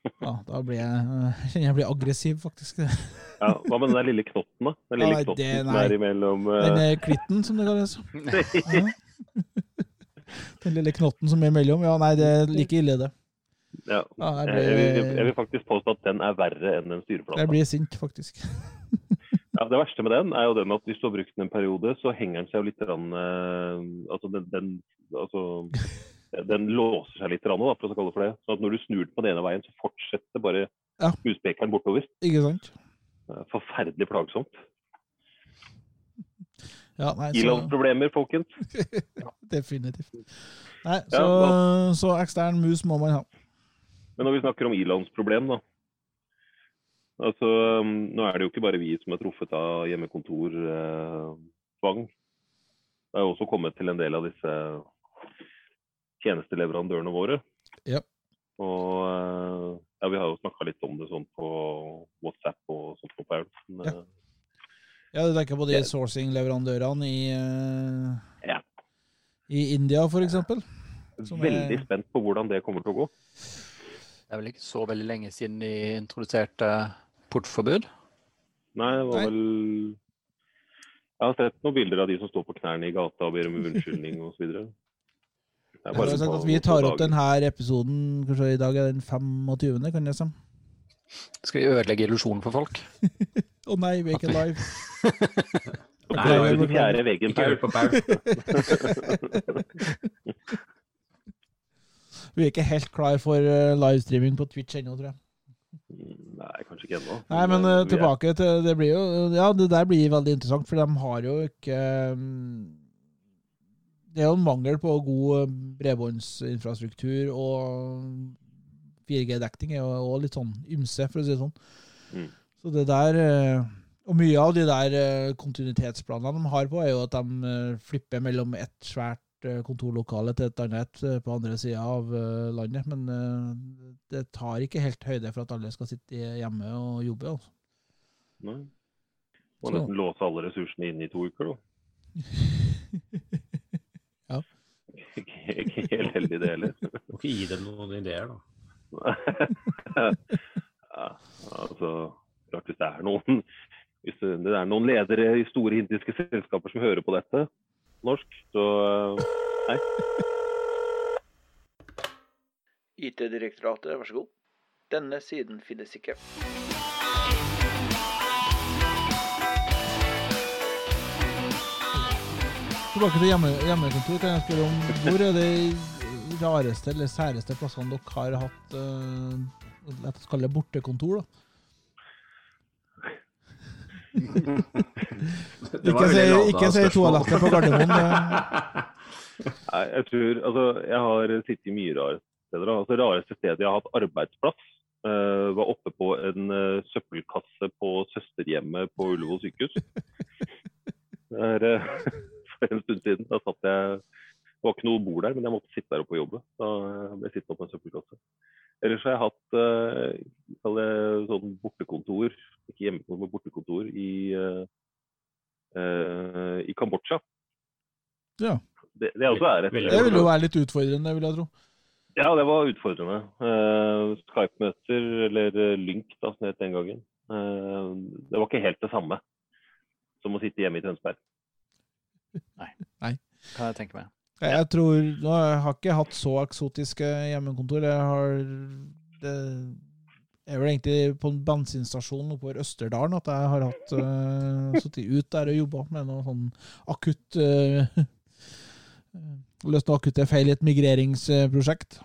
Ja, da blir jeg, eh, (laughs) jeg blir aggressiv, faktisk. Ja, Hva med den der lille knotten, da? Den lille ja, knotten det- som er imellom uh... Den klitten, som det kalles. (laughs) Ja. (laughs) Den lille knotten som er imellom. Ja, nei, det er like ille, det. Ja. Ja, jeg blir... jeg, vil, jeg vil faktisk påstå at den er verre enn den styreplata. jeg blir sint, faktisk. Ja, det verste med den er jo den at hvis du har brukt den en periode, så henger den seg jo litt rann, eh, altså, den, den, altså den låser seg litt, rann, da, for å kalle det for det. Så at når du snur den på den ene veien, så fortsetter bare Ja. muspekeren bortover. Ikke sant? Er Forferdelig plagsomt. Ja, nei, så folkens. (laughs) Definitivt. Nei, så, ja, så ekstern mus må man ha. Men når vi snakker om ilandsproblem, da. Altså, nå er det jo ikke bare vi som er truffet av hjemmekontortvang. det er jo også kommet til en del av disse tjenesteleverandørene våre. Ja. Og eh, ja, vi har jo snakka litt om det sånn på WhatsApp og sånt på Paul. Men, Ja. eh, Ja, du tenker på de sourcing-leverandørene i, eh, Ja. i India, for eksempel. Er- Veldig spent på hvordan det kommer til å gå. Det er vel ikke så veldig lenge siden de introduserte portforbud? Nei, det var Nei. vel Jeg har sett noen bilder av de som står på knærne i gata og ber om unnskyldning osv. Jeg har sagt at vi tar opp denne episoden kanskje i dag er den 25., kan jeg si. Skal vi ødelegge illusjonen for folk? (laughs) Å nei, vi er ikke live. (laughs) Nei, Beklager, den fjerde veggen, Paul. på Paul. (laughs) Vi er ikke helt klar for eh, livestreaming på Twitch ennå, tror jeg. Nei, kanskje ikke ennå. Nei, men er- tilbake til Det blir jo Ja, det der blir veldig interessant, for de har jo ikke mm, Det er jo en mangel på god eh, bredbåndsinfrastruktur, og 4G-dekning er jo også litt sånn ymse, for å si det sånn. Mm. Så det der eh, Og mye av de der eh, kontinuitetsplanene de har på, er jo at de flipper mellom et svært kontorlokale til et annet på andre sida av landet. Men det tar ikke helt høyde for at alle skal sitte hjemme og jobbe. Altså. Nei. Må Så- nesten låse alle ressursene inn i to uker, da. (laughs) etter i det heller. Må ikke gi dem noen ideer, da. (laughs) ja, altså, klart hvis det er noen hvis det er noen ledere i store indiske selskaper som hører på dette norsk, så eh, nei. IT-direktoratet, vær så god. Denne siden finnes ikke. Tilbake til hjemme. Kan jeg spørre om hvor er det rareste eller særeste plassene dere har hatt uh, La oss kalle det bortekontor, da? (laughs) Ikke si, ikke si toalettet på Gardermoen. (laughs) Nei, jeg tror Altså, jeg har sittet i mye rare steder. Altså, rareste stedet jeg har hatt arbeidsplass, uh, var oppe på en uh, søppelkasse på søsterhjemmet på Ullevål sykehus. (laughs) Det er eh, for en stund siden. Da satt jeg Det var ikke noe bord der, men jeg måtte sitte der oppe og jobbe. Da ble jeg sittende på en søppelkasse. Ellers har jeg hatt eh, det sånn bortekontor, ikke hjemmekontor, men bortekontor i, eh, i Kambodsja. Ja. Det, det også er et Det ville jo være litt utfordrende, vil jeg tro. Ja, det var utfordrende. Uh, Skype-møter, eller eh, Lynk da, som det het den gangen. Uh, det var ikke helt det samme som å sitte hjemme i Tønsberg. Kan jeg tenke meg. Jeg, jeg tror Nå har jeg ikke hatt så eksotiske hjemmekontor. Jeg har det er vel egentlig på en bensinstasjon oppover Østerdalen at jeg har hatt uh, sittet ut der og jobba med noe sånn akutt uh, Løst noe akutte feil i et migreringsprosjekt.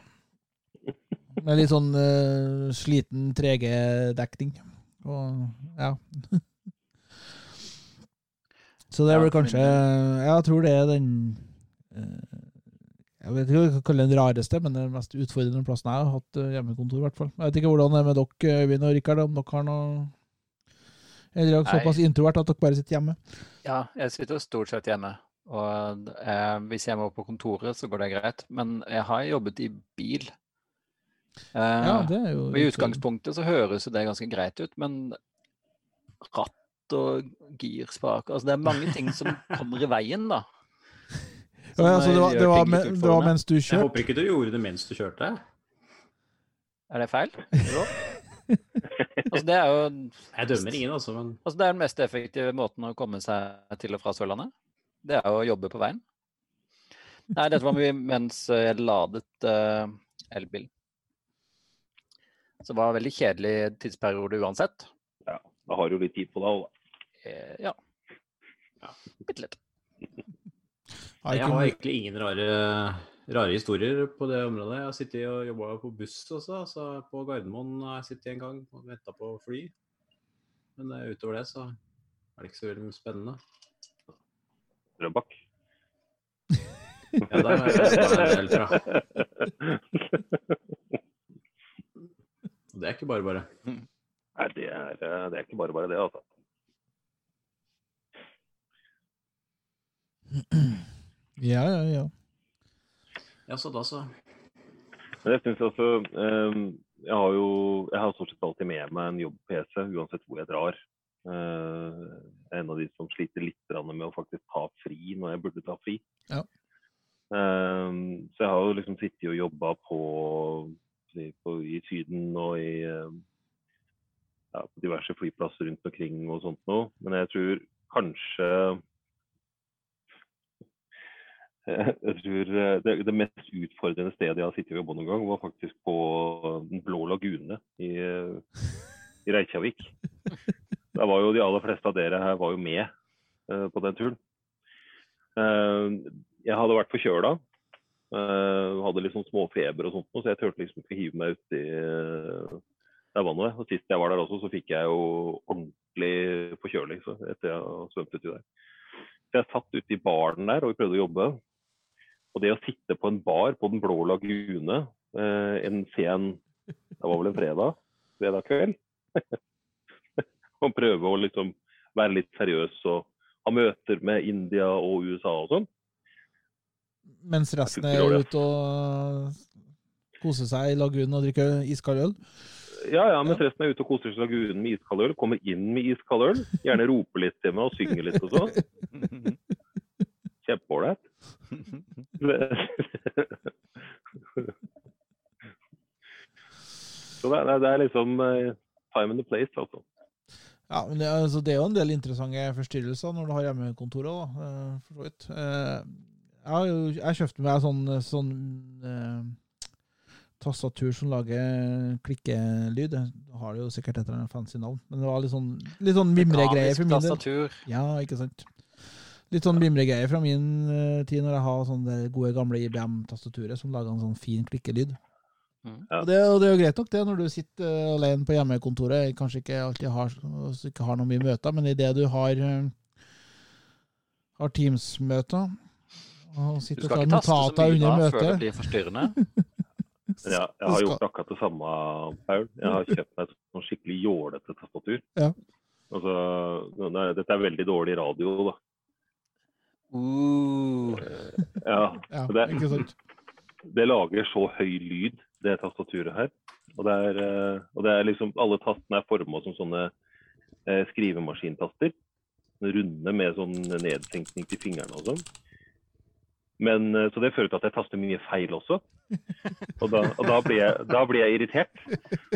Med litt sånn uh, sliten 3G-dekning. Og ja. (laughs) Så det er vel kanskje Jeg tror det er den Jeg vet ikke hva jeg kan kalle den rareste, men den mest utfordrende plassen jeg har hatt eh, hjemmekontor. i hvert fall. Jeg vet ikke hvordan det er med dere, Øyvind og Rikard, om dere har noe Er dere såpass introvert at dere bare sitter hjemme? Ja, jeg sitter stort sett hjemme. Og eh, hvis jeg må på kontoret, så går det greit. Men jeg har jobbet i bil. Eh, Ja, det er jo og I utgangspunktet så høres jo det ganske greit ut, men ratt og girspak Altså det er mange ting som (laughs) kommer i veien, da. Ja, ja, så det var, det var, men, det var mens du kjørte? Jeg håper ikke du gjorde det mens du kjørte. Er det feil? (laughs) Altså det er jo Jeg dømmer ingen, altså, men altså det er den mest effektive måten å komme seg til og fra Sørlandet. Det er å jobbe på veien. Nei, dette var mye mens jeg ladet uh, elbilen. Så det var en veldig kjedelig tidsperiode uansett. Ja, Da har du litt tid på deg. da. Eh, ja. Bitte litt. Har jeg har egentlig ingen rare, rare historier på det området. Jeg har sittet og jobba på buss også. Så på Gardermoen har jeg sittet en gang og venta på fly. Men eh, utover det så er det ikke så veldig spennende. Drøbak. Ja, der har jeg en del fra. (laughs) Og Det er ikke bare bare. Nei, det er, eh, det er ikke bare bare det, altså. (clears throat) Ja, ja, ja. Ja, så da så. Men jeg synes altså ehm, Jeg har jo jeg har stort sett alltid med meg en jobb-PC, uansett hvor jeg drar. Eh, jeg er en av de som sliter litt med å faktisk ta fri når jeg burde ta fri. Ja. Ehm, så jeg har jo liksom sittet og jobba på, på i Syden og i ehm, ja, på diverse flyplasser rundt omkring og sånt noe. Men jeg tror kanskje jeg tror eh, det, det mest utfordrende stedet jeg har sittet og jobba noen gang, var faktisk på Den blå lagune i, eh, i Reykjavik. (laughs) Der var jo de aller fleste av dere her var jo med eh, på den turen. Eh, jeg hadde vært forkjøla. Uh, hadde litt sånn småfeber og sånt, så jeg turte liksom ikke hive meg uti uh, det vannet. Og sist jeg var der også, så fikk jeg jo ordentlig forkjøling etter jeg svømte svømt uti der. Så jeg satt ute i baren der og prøvde å jobbe. Og det å sitte på en bar på Den blå lagune eh, en sen Det var vel en fredag? Fredag kveld? (laughs) og prøve å liksom være litt seriøs og ha møter med India og USA og sånn. Mens resten er ute og koser seg i lagunen og drikker iskald øl. Ja, ja, mens resten er ute og koser seg i lagunen med iskald øl. Kommer inn med iskald øl. Gjerne roper litt til meg og synger litt og sånn. (laughs) Kjempeålreit. Så det, er- det er liksom eh, time and the place, altså. Ja, men det, er- altså, det er jo en del interessante forstyrrelser når du har hjemmekontor òg, eh, For så vidt. Eh, Jeg har jo jeg kjøpte meg sånn, sånn eh, tastatur som lager klikkelyd. Det har jo sikkert et eller annet fancy navn, men det var litt sånn, litt sånn mimregreier for min del. Ja, ikke sant. Litt sånn mimregreier fra min eh, tid når jeg har sånn det gode gamle IBM-tastaturet som lager en sånn fin klikkelyd. Mm. Ja. Og, det, og det er jo greit nok det når du sitter eh, alene på hjemmekontoret, kanskje ikke alltid har, ikke har noe mye møter, men idet du har, eh, har Teams-møter og sitter og skal tar ikke taste så notater mye under da før det blir forstyrrende. (laughs) Men jeg, jeg har gjort akkurat det samme, Paul. Jeg har kjøpt meg et sånn skikkelig jålete tastatur. Ja. Altså, dette er veldig dårlig radio, da. Uh, Ja, Ja, det, ikke sant? det lager så høy lyd, det tastaturet her. Og det er, eh, og det er liksom, alle tastene er forma som sånne eh, skrivemaskintaster. Runde med sånn nedsenkning til fingrene og sånn. Men, eh, så det fører til at jeg taster mye feil også. Og da, og da, blir, jeg, da blir jeg irritert.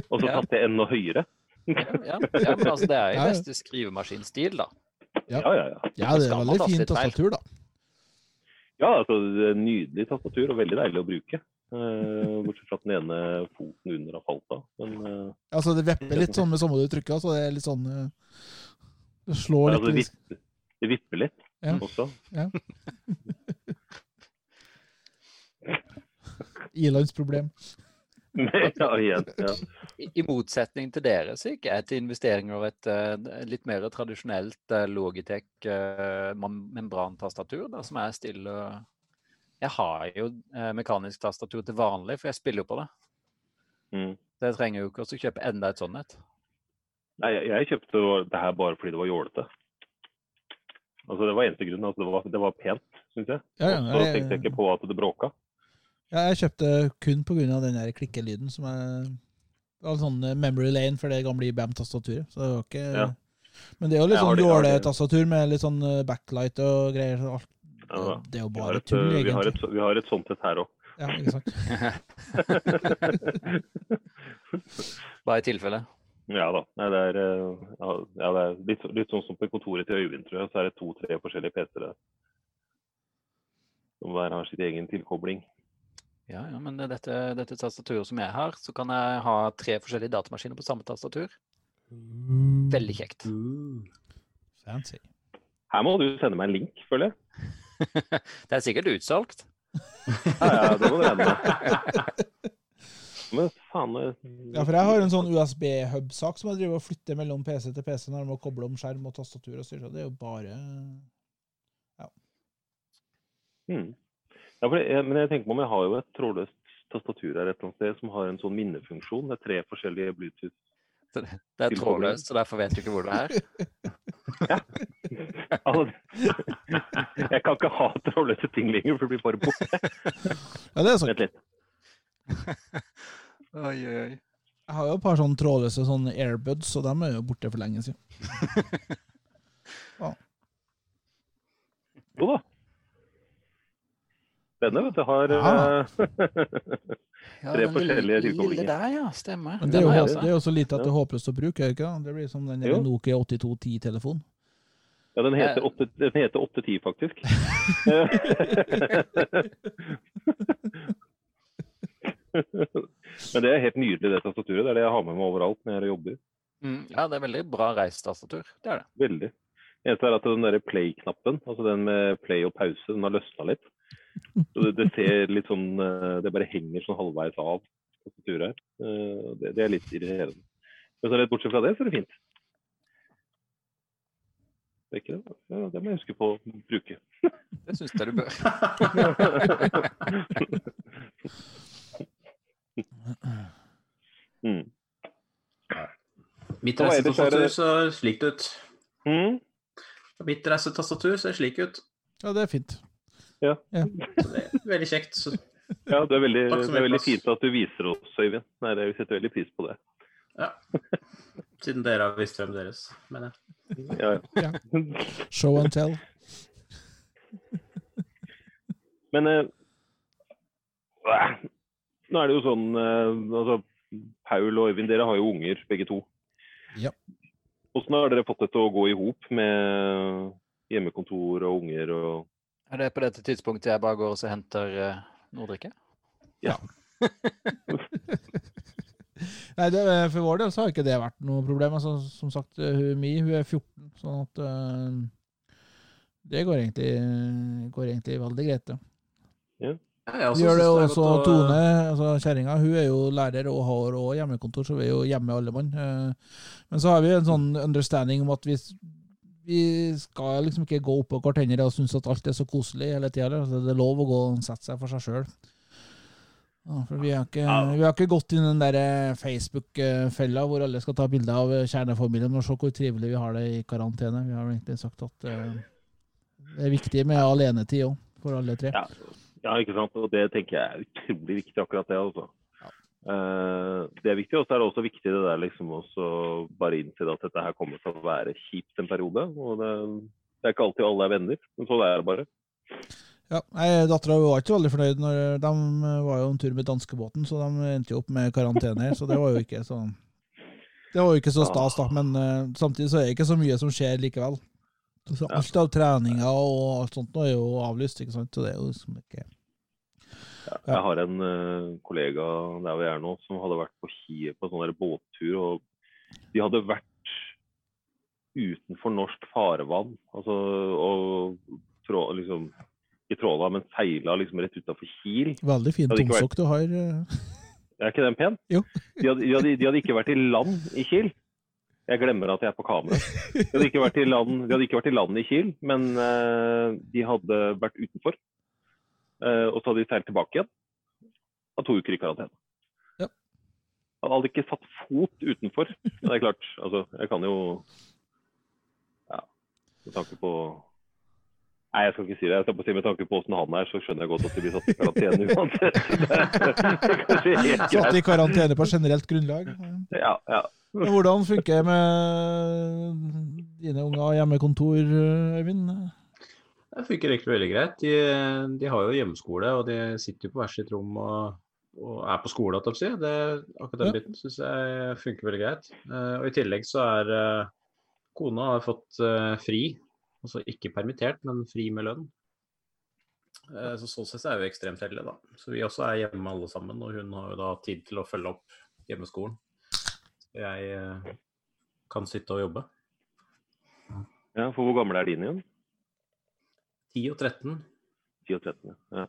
Og så Ja. taster jeg enda høyere. ja, ja, ja, men altså, det er i Ja, ja. beste skrivemaskinstil, da. Ja, ja, ja. Ja, det er veldig fint tastatur, da. Ja, altså det er Nydelig tastatur og veldig deilig å bruke. Eh, bortsett fra at den ene foten under har falt av. Men eh, Altså, det vepper litt sånn med samme du trykker, så det er litt sånn eh, Det slår altså, det, litt. vipper, det vipper litt Ja. også. Ilandsproblem. (laughs) ja, igjen. Ja. I, I motsetning til dere så gikk jeg til investeringer et eh, litt mer tradisjonelt uh, Logitech uh, membrantastatur, da, som er stille Jeg har jo eh, mekanisk tastatur til vanlig, for jeg spiller jo på det. Mm. Så jeg trenger jo ikke å kjøpe enda et sånt et. Nei, jeg, jeg kjøpte det her bare fordi det var jålete. Altså, det var eneste grunn. Altså, det, var, det var pent, syns jeg. Ja, ja, så tenkte jeg ikke på at det bråka. Ja, jeg kjøpte kun pga. den der klikkelyden som er en sånn eh, memory lane for det gamle IBM-tastaturet. Så det var ikke Ja. Men det er jo litt sånn jåletastatur med litt sånn eh, backlight og greier. Alt. Ja. Det er jo bare et, tull, vi, har egentlig. et, vi har et sånt et her òg. Ja, ikke sant? (laughs) Bare i tilfelle. Ja da. Nei, det er, eh, ja, ja, det er litt, litt sånn som på kontoret til Øyvind, tror jeg. Så er det to-tre forskjellige PC-er der. Som hver har sitt egen tilkobling. Ja, ja, men dette, dette tastaturet som jeg har, så kan jeg ha tre forskjellige datamaskiner på samme tastatur. Veldig kjekt. Fancy. Her må du sende meg en link, føler jeg. (laughs) Det er sikkert utsolgt. Ja, ja, det må du regne. Men faen eh, Ja, for jeg har en sånn USB-hub-sak som jeg driver og flytter mellom PC til PC når jeg må koble om skjerm og tastatur og styre. Det er jo bare hmm. ja, for jeg, Men jeg tenker meg om jeg har jo et trådløst tastatur her et eller annet sted som har en sånn minnefunksjon. Det er tre forskjellige Bluetooth. Det er trådløst, så derfor vet du ikke hvor det er. (laughs) Altså, jeg kan ikke ha trådløse ting lenger, for det blir bare borte. Ja, det er sant. Vent litt. (laughs) Oi, oi, oi. Jeg har jo et par sånne trådløse sånne airbuds, og de er jo borte for lenge siden. (laughs) Jo da. Denne vet du har Ja. (laughs) tre Ja, forskjellige tilkoblinger. der, ja. Stemmer. Men det er, jo, det er jo så lite at det er håpløst å bruke. ikke? Det blir som den. Nokia 8210-telefonen. Ja, den heter Eh. 8 den heter 810, faktisk. (laughs) Men det er helt nydelig, det tastaturet. Det er det jeg har med meg overalt når jeg er jobber. Mm, ja, det er veldig bra reistastatur. Det er det. Veldig. Eneste er at den der play-knappen, altså den med play og pause, den har løsna litt. Så det, det ser litt sånn eh, Det bare henger sånn halvveis av tastaturet. Eh, Det, det er litt irriterende. Men så rett bortsett fra det, så er det fint. Det er ikke det. Ja, det må jeg huske på å bruke. Det syns jeg du bør. (laughs) Mm. Mitt reisetastatur ser slik ut. Mm. Mitt reisetastatur ser slik ut. Ja, det er fint. Så det er veldig kjekt. Så, Ja, det er veldig, det er veldig fint at du viser oss, Øyvind. Nei, det- Vi setter veldig pris på det. ja. Siden dere har visst hvem deres, mener jeg. Ja, ja. Show and tell. Men eh, nå er det jo sånn eh, altså, Paul og Øyvind, dere har jo unger begge to. Ja. Hvordan har dere fått det til å gå i hop med hjemmekontor og unger og Er det på dette tidspunktet jeg bare går og så henter uh, noe å drikke? (laughs) Nei, det, For vår del så har ikke det vært noe problem. Altså, som sagt, hun, Mi hun er 14, sånn at uh, Det går egentlig, går egentlig veldig greit, ja. Ja, jeg Vi gjør det også å- Tone, altså kjerringa, hun er jo lærer og har også hjemmekontor, så vi er jo hjemme alle mann. Eh, Men så har vi en sånn understanding om at vi, vi skal liksom ikke gå opp på hverandre og synes at alt er så koselig hele tida. Altså, det er lov å gå og sette seg for seg sjøl. For vi har, ikke, vi har ikke gått inn i den der eh, Facebook-fella hvor alle skal ta bilder av eh, kjernefamilien og se hvor trivelig vi har det i karantene. Vi har egentlig sagt at eh, det er viktig med alenetid òg, for alle tre. Ja, ja, ikke sant. Og det tenker jeg er utrolig viktig, akkurat det. altså. Eh, det er viktig, og så er det også viktig det der liksom også bare innse at dette her kommer til å være kjipt en periode. og det, det er ikke alltid alle er venner, men sånn er det bare. Ja, Dattera var ikke veldig fornøyd. når De var jo en tur med danskebåten, så de endte jo opp med karantene. Så det var jo ikke så Det var jo ikke så stas, da. Men uh, samtidig så er det ikke så mye som skjer likevel. Så alt av treninger og alt sånt nå er jo avlyst, ikke sant. Så det er jo liksom ikke jeg har en uh, kollega der vi er nå, som hadde vært på Kie på sånn båttur. og De hadde vært utenfor norsk farvann. altså og trå, liksom, Ikke tråla, men seila liksom rett utafor Kiel. Veldig fin tomsokk vært- du har. eh. (laughs) Er ikke den pen? Jo. De hadde, de, hadde, de hadde ikke vært i land i Kiel. Jeg glemmer at jeg er på kamera. De hadde ikke vært i land, i land i Kiel, men eh, de hadde vært utenfor. Eh, og så hadde de seilt tilbake igjen. Av to uker i karantene. Ja. Han hadde ikke satt fot utenfor. Men det er klart, altså, jeg kan jo Ja, med tanke på Nei, jeg skal ikke si det. Jeg skal bare si Med tanke på åssen han er, så skjønner jeg godt at de blir satt i karantene uansett. (laughs) Satt i karantene på generelt grunnlag. Ja, ja. Men hvordan funker det med dine unger hjemmekontor, Øyvind? Det funker egentlig veldig greit. De, de har jo hjemmeskole, og de sitter jo på hvert sitt rom og, og er på skole. holdt jeg på Si. Det, akkurat den Ja. biten syns jeg funker veldig greit. Eh, og I tillegg så er eh, kona har fått eh, fri. Altså ikke permittert, men fri med lønn. Eh, så Sånn sett er vi ekstremt heldige, da. Så vi også er hjemme alle sammen. Og hun har jo da tid til å følge opp hjemmeskolen. Så jeg kan sitte og jobbe. ja. For hvor gamle er dine igjen? 10 og 13, 10 og 13? Ja,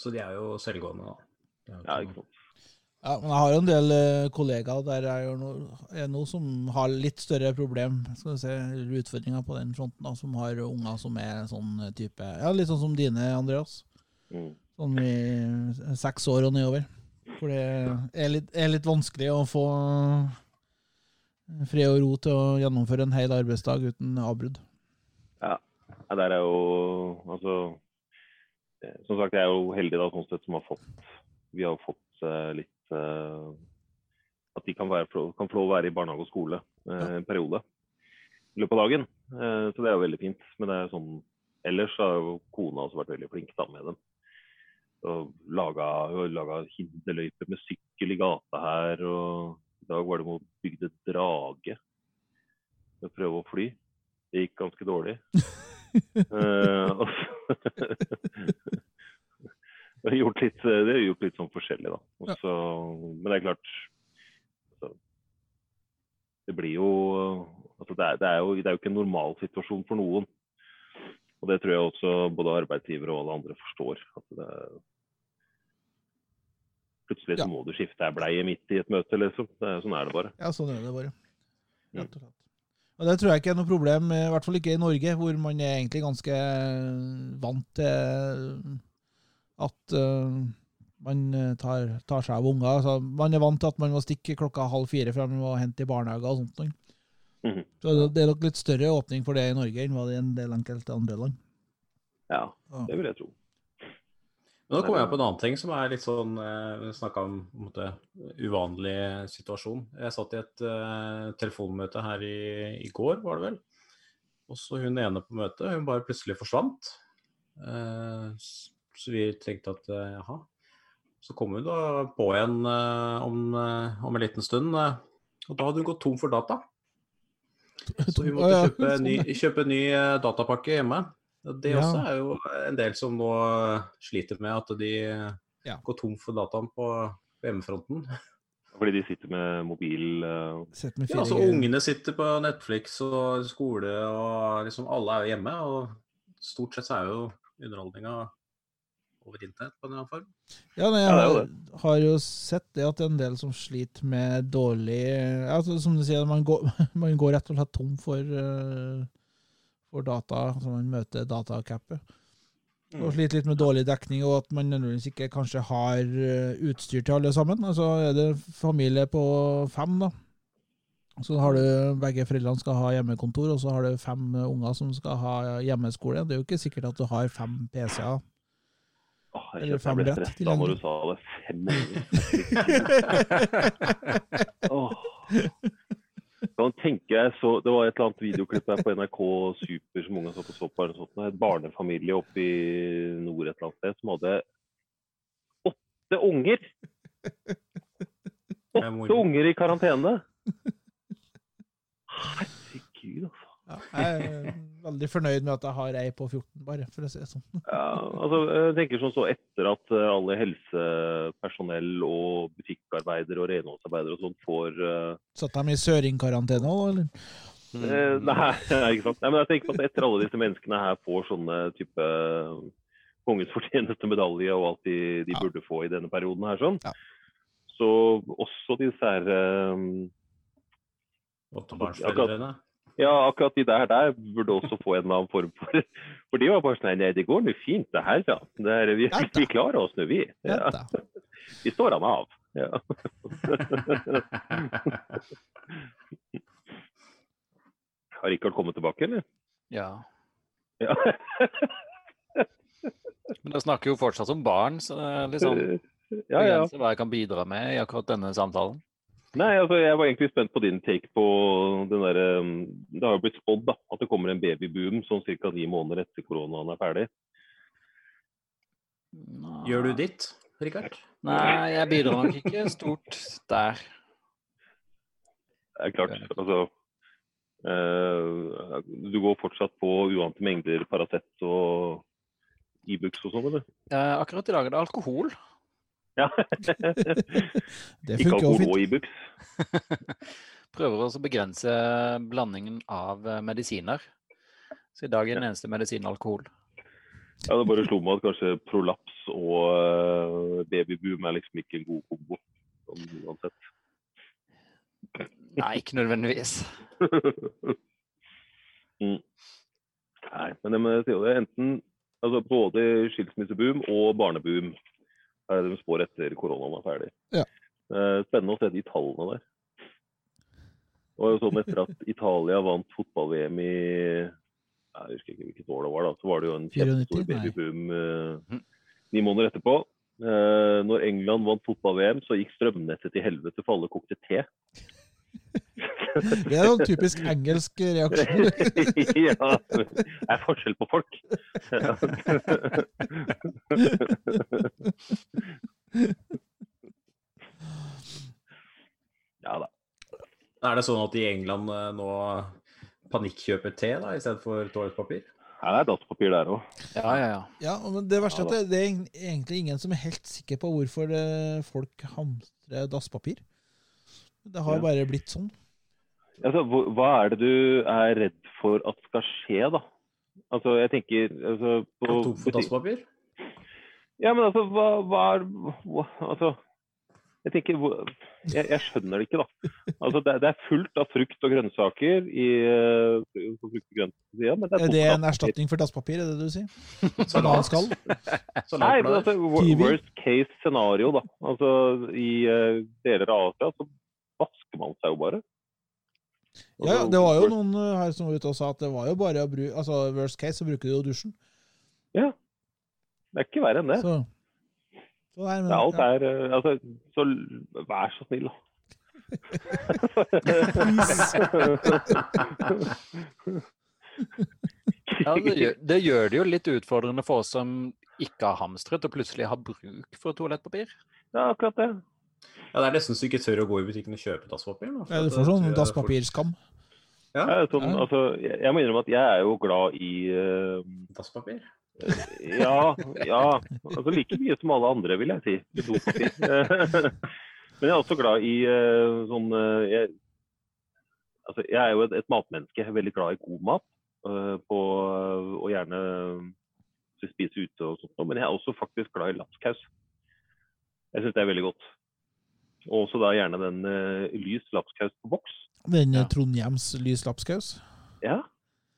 så de er jo selvgående, da. Ja ikke sant. Ja, men jeg har jo en del eh, kollegaer der jeg er noe, er noe som har litt større problem, skal vi se, eller utfordringer på den fronten, da, som har unger som er sånn type Ja, litt sånn som dine, Andreas. Mm. Sånn i seks år og nedover. For det er litt, er litt vanskelig å få fred og ro til å gjennomføre en hel arbeidsdag uten avbrudd. Ja, der er jo Altså eh, Som sagt, jeg er jo heldig da, sånn sett som har fått Vi har fått uh, litt uh, At de kan, være, kan få være i barnehage og skole Ja. en periode i løpet av dagen. Så det er jo veldig fint. Men det er sånn Ellers har jo kona også vært veldig flink da med dem. Og laga, laga hinderløyper med sykkel i gata her. Og i dag var det med å bygde drage. Med å prøve å fly. Det gikk ganske dårlig. (laughs) Eh, det (laughs) har gjort litt, det har gjort litt sånn forskjellig, da. Også, Ja. men det er klart altså, Det blir jo altså det, er, det, er jo det er jo ikke en normal situasjon for noen. Og det tror jeg også både arbeidsgivere og alle andre forstår. At det, plutselig så må du skifte ei bleie midt i et møte, liksom. Det, er- sånn er det bare. Ja, sånn er det bare. Rett og slett. Og Det tror jeg ikke er noe problem, i hvert fall ikke i Norge, hvor man er egentlig ganske vant til at eh, man tar, tar seg av unger. Altså, man er vant til at man må stikke klokka halv fire man må hente i barnehage og sånt. Mm -hmm. Så det- er nok litt større åpning for det i Norge enn hva det er i en del enkelte andre land. Ja. det vil jeg tro. Men nå kommer jeg på en annen ting som er litt sånn eh, Vi snakka om måte, uvanlig situasjon. Jeg satt i et uh, telefonmøte her i, i går, var det vel. Og så hun ene på møtet, hun bare plutselig forsvant. Uh, så vi tenkte at uh, jaha. Så kom hun da på igjen om, om en liten stund. og da hadde hun gått tom for data. (laughs) Så hun måtte kjøpe, ny, sånn, kjøpe ny datapakke hjemme. Det Ja. også er jo en del som nå sliter med at de Ja. går tom for dataen på på hjemmefronten. Fordi de sitter med mobil eh, Sett med Ja, altså Ungene sitter på Netflix og skole, og liksom alle er jo hjemme. Og stort sett så er jo underholdninga over internett på en eller annen form. Ja, men jeg har, har jo sett det at det er en del som sliter med dårlig altså, Som du sier, man går, (laughs) man går rett og slett tom for, eh, for data. så man møter datacapet. Og sliter litt med dårlig dekning, og at man nødvendigvis ikke kanskje har eh, utstyr til alle sammen. Altså er det familie på fem, da. Så har du begge foreldrene skal ha hjemmekontor, og så har du fem unger som skal ha hjemmeskole. Det er jo ikke sikkert at du har fem PC-er. Åh, jeg Eller jeg ble stressa når du sa det. Fem (laughs) Åh. Sånn jeg så, Det var et eller annet videoklipp der på NRK Super som unge satt og så på. En barnefamilie oppe i nord et eller annet sted som hadde åtte unger! Er. Åtte unger i karantene! Herregud, altså. Ja, jeg er veldig fornøyd med at jeg har ei på 14, bare, for å si det sånn. Ja, altså, jeg tenker sånn så Etter at eh, alle helsepersonell og butikkarbeidere og renholdsarbeidere og sånt får uh... Satt dem i søringkarantene òg, eller? Eh, nei, (laughs) nei, ikke sant. Nei, men jeg tenker på at etter alle disse menneskene her får sånne type kongens fortjeneste medalje og alt de, de Ja. burde få i denne perioden her, sånn. Ja. Så også disse her um, Åttebarnsforeldrene. Ja, akkurat de der der burde også få en eller annen form for For de var bare sånn Nei, det går nå fint, det her, ja. Det er, vi, vi klarer oss nå, vi. Ja, (laughs) vi står han av. Ja. (laughs) Har Rikard kommet tilbake, eller? Ja. Ja. (laughs) Men jeg snakker jo fortsatt om barn, så det er litt sånn ja, ja. hva jeg kan bidra med i akkurat denne samtalen. Nei, altså, jeg var egentlig spent på din take på den derre Det har jo blitt spådd da, at det kommer en babyboom sånn ca. ni måneder etter koronaen er ferdig. Gjør du ditt, Rikard? Nei, jeg bidrar nok ikke stort der. Det er klart. Altså Uh, Du går fortsatt på uante mengder Paracet og Ibux og sånn, eller? Uh, akkurat i dag er det alkohol. Ja. (laughs) Det Ikke funker jo alkohol fint. og (laughs) Ibux. Prøver også å begrense blandingen av eh, medisiner. Så i dag er den eneste medisinen alkohol. Ja, det bare slo meg at kanskje prolaps og eh, babyboom er liksom ikke en god kombo. Sånn, uansett. Nei, ikke nødvendigvis. (laughs) mm. Nei, men jeg si, det enten altså både skilsmisseboom og barneboom er det de spår etter koronaen er ferdig. Ja. Eh, Spennende å se de tallene der. Det var jo sånn etter at Italia vant fotball-VM i jeg husker ikke hvilket år det var, da, så var det jo en 94? kjempestor babyboom eh, ni måneder etterpå. Eh, når England vant fotball-VM, så gikk strømnettet til helvete for alle kokte te. (laughs) Det er en typisk engelsk reaksjon. (laughs) ja, det er forskjell på folk. ja da. Er det sånn at i England eh, nå panikkjøper te da, i stedet for det er dasspapir der òg. Ja, ja, ja. Ja, men det verste er at det, det er egentlig ingen som er helt sikker på hvorfor eh, folk hamstrer dasspapir. Det har Ja. bare blitt sånn. Altså, hva- er det du er redd for at skal skje, da? Altså, jeg tenker altså, på på dasspapir? Ja, men altså, hva, hva er hva, Altså, jeg tenker jeg, jeg skjønner det ikke, da. Altså, det, det er fullt av frukt og grønnsaker i uh, på frukt og grønt men det er Er det en erstatning for dasspapir, er det det du sier? (laughs) Bananskall? (laughs) Nei, men altså, wo- worst case scenario, da. Altså, I eh, deler av Asia så vasker man seg jo bare. Ja, ja, det var jo noen eh, her som var ute og sa at det var jo bare å bruke Altså, worst case, så bruker du jo dusjen. Ja. Det er ikke verre enn det. Så, så der, men, Det er alt er eh, Altså, så vær så snill, da. ja det, gjør, det gjør det jo litt utfordrende for oss som ikke har hamstret, og plutselig har bruk for toalettpapir. Ja, akkurat det. Ja, Det er nesten så du ikke tør å gå i butikken og kjøpe dasspapir. da, Ja, du får sånn jeg dasspapirskam. Ja, Jeg, sånn, altså, jeg, må innrømme at jeg er jo glad i uh, dasspapir. (laughs) Ja, ja. Altså like mye som alle andre, vil jeg si. (laughs) Men jeg er også glad i uh, sånn uh, jeg, altså, jeg er jo et, et matmenneske. Jeg er veldig glad i god mat. eh, på, og gjerne eh, spise ute og sånt. Men jeg er også faktisk glad i lapskaus. Jeg syns det er veldig godt. Og også da gjerne den uh, lys lapskaus på boks. Den Ja. ja. Trondhjems lys lapskaus. Ja,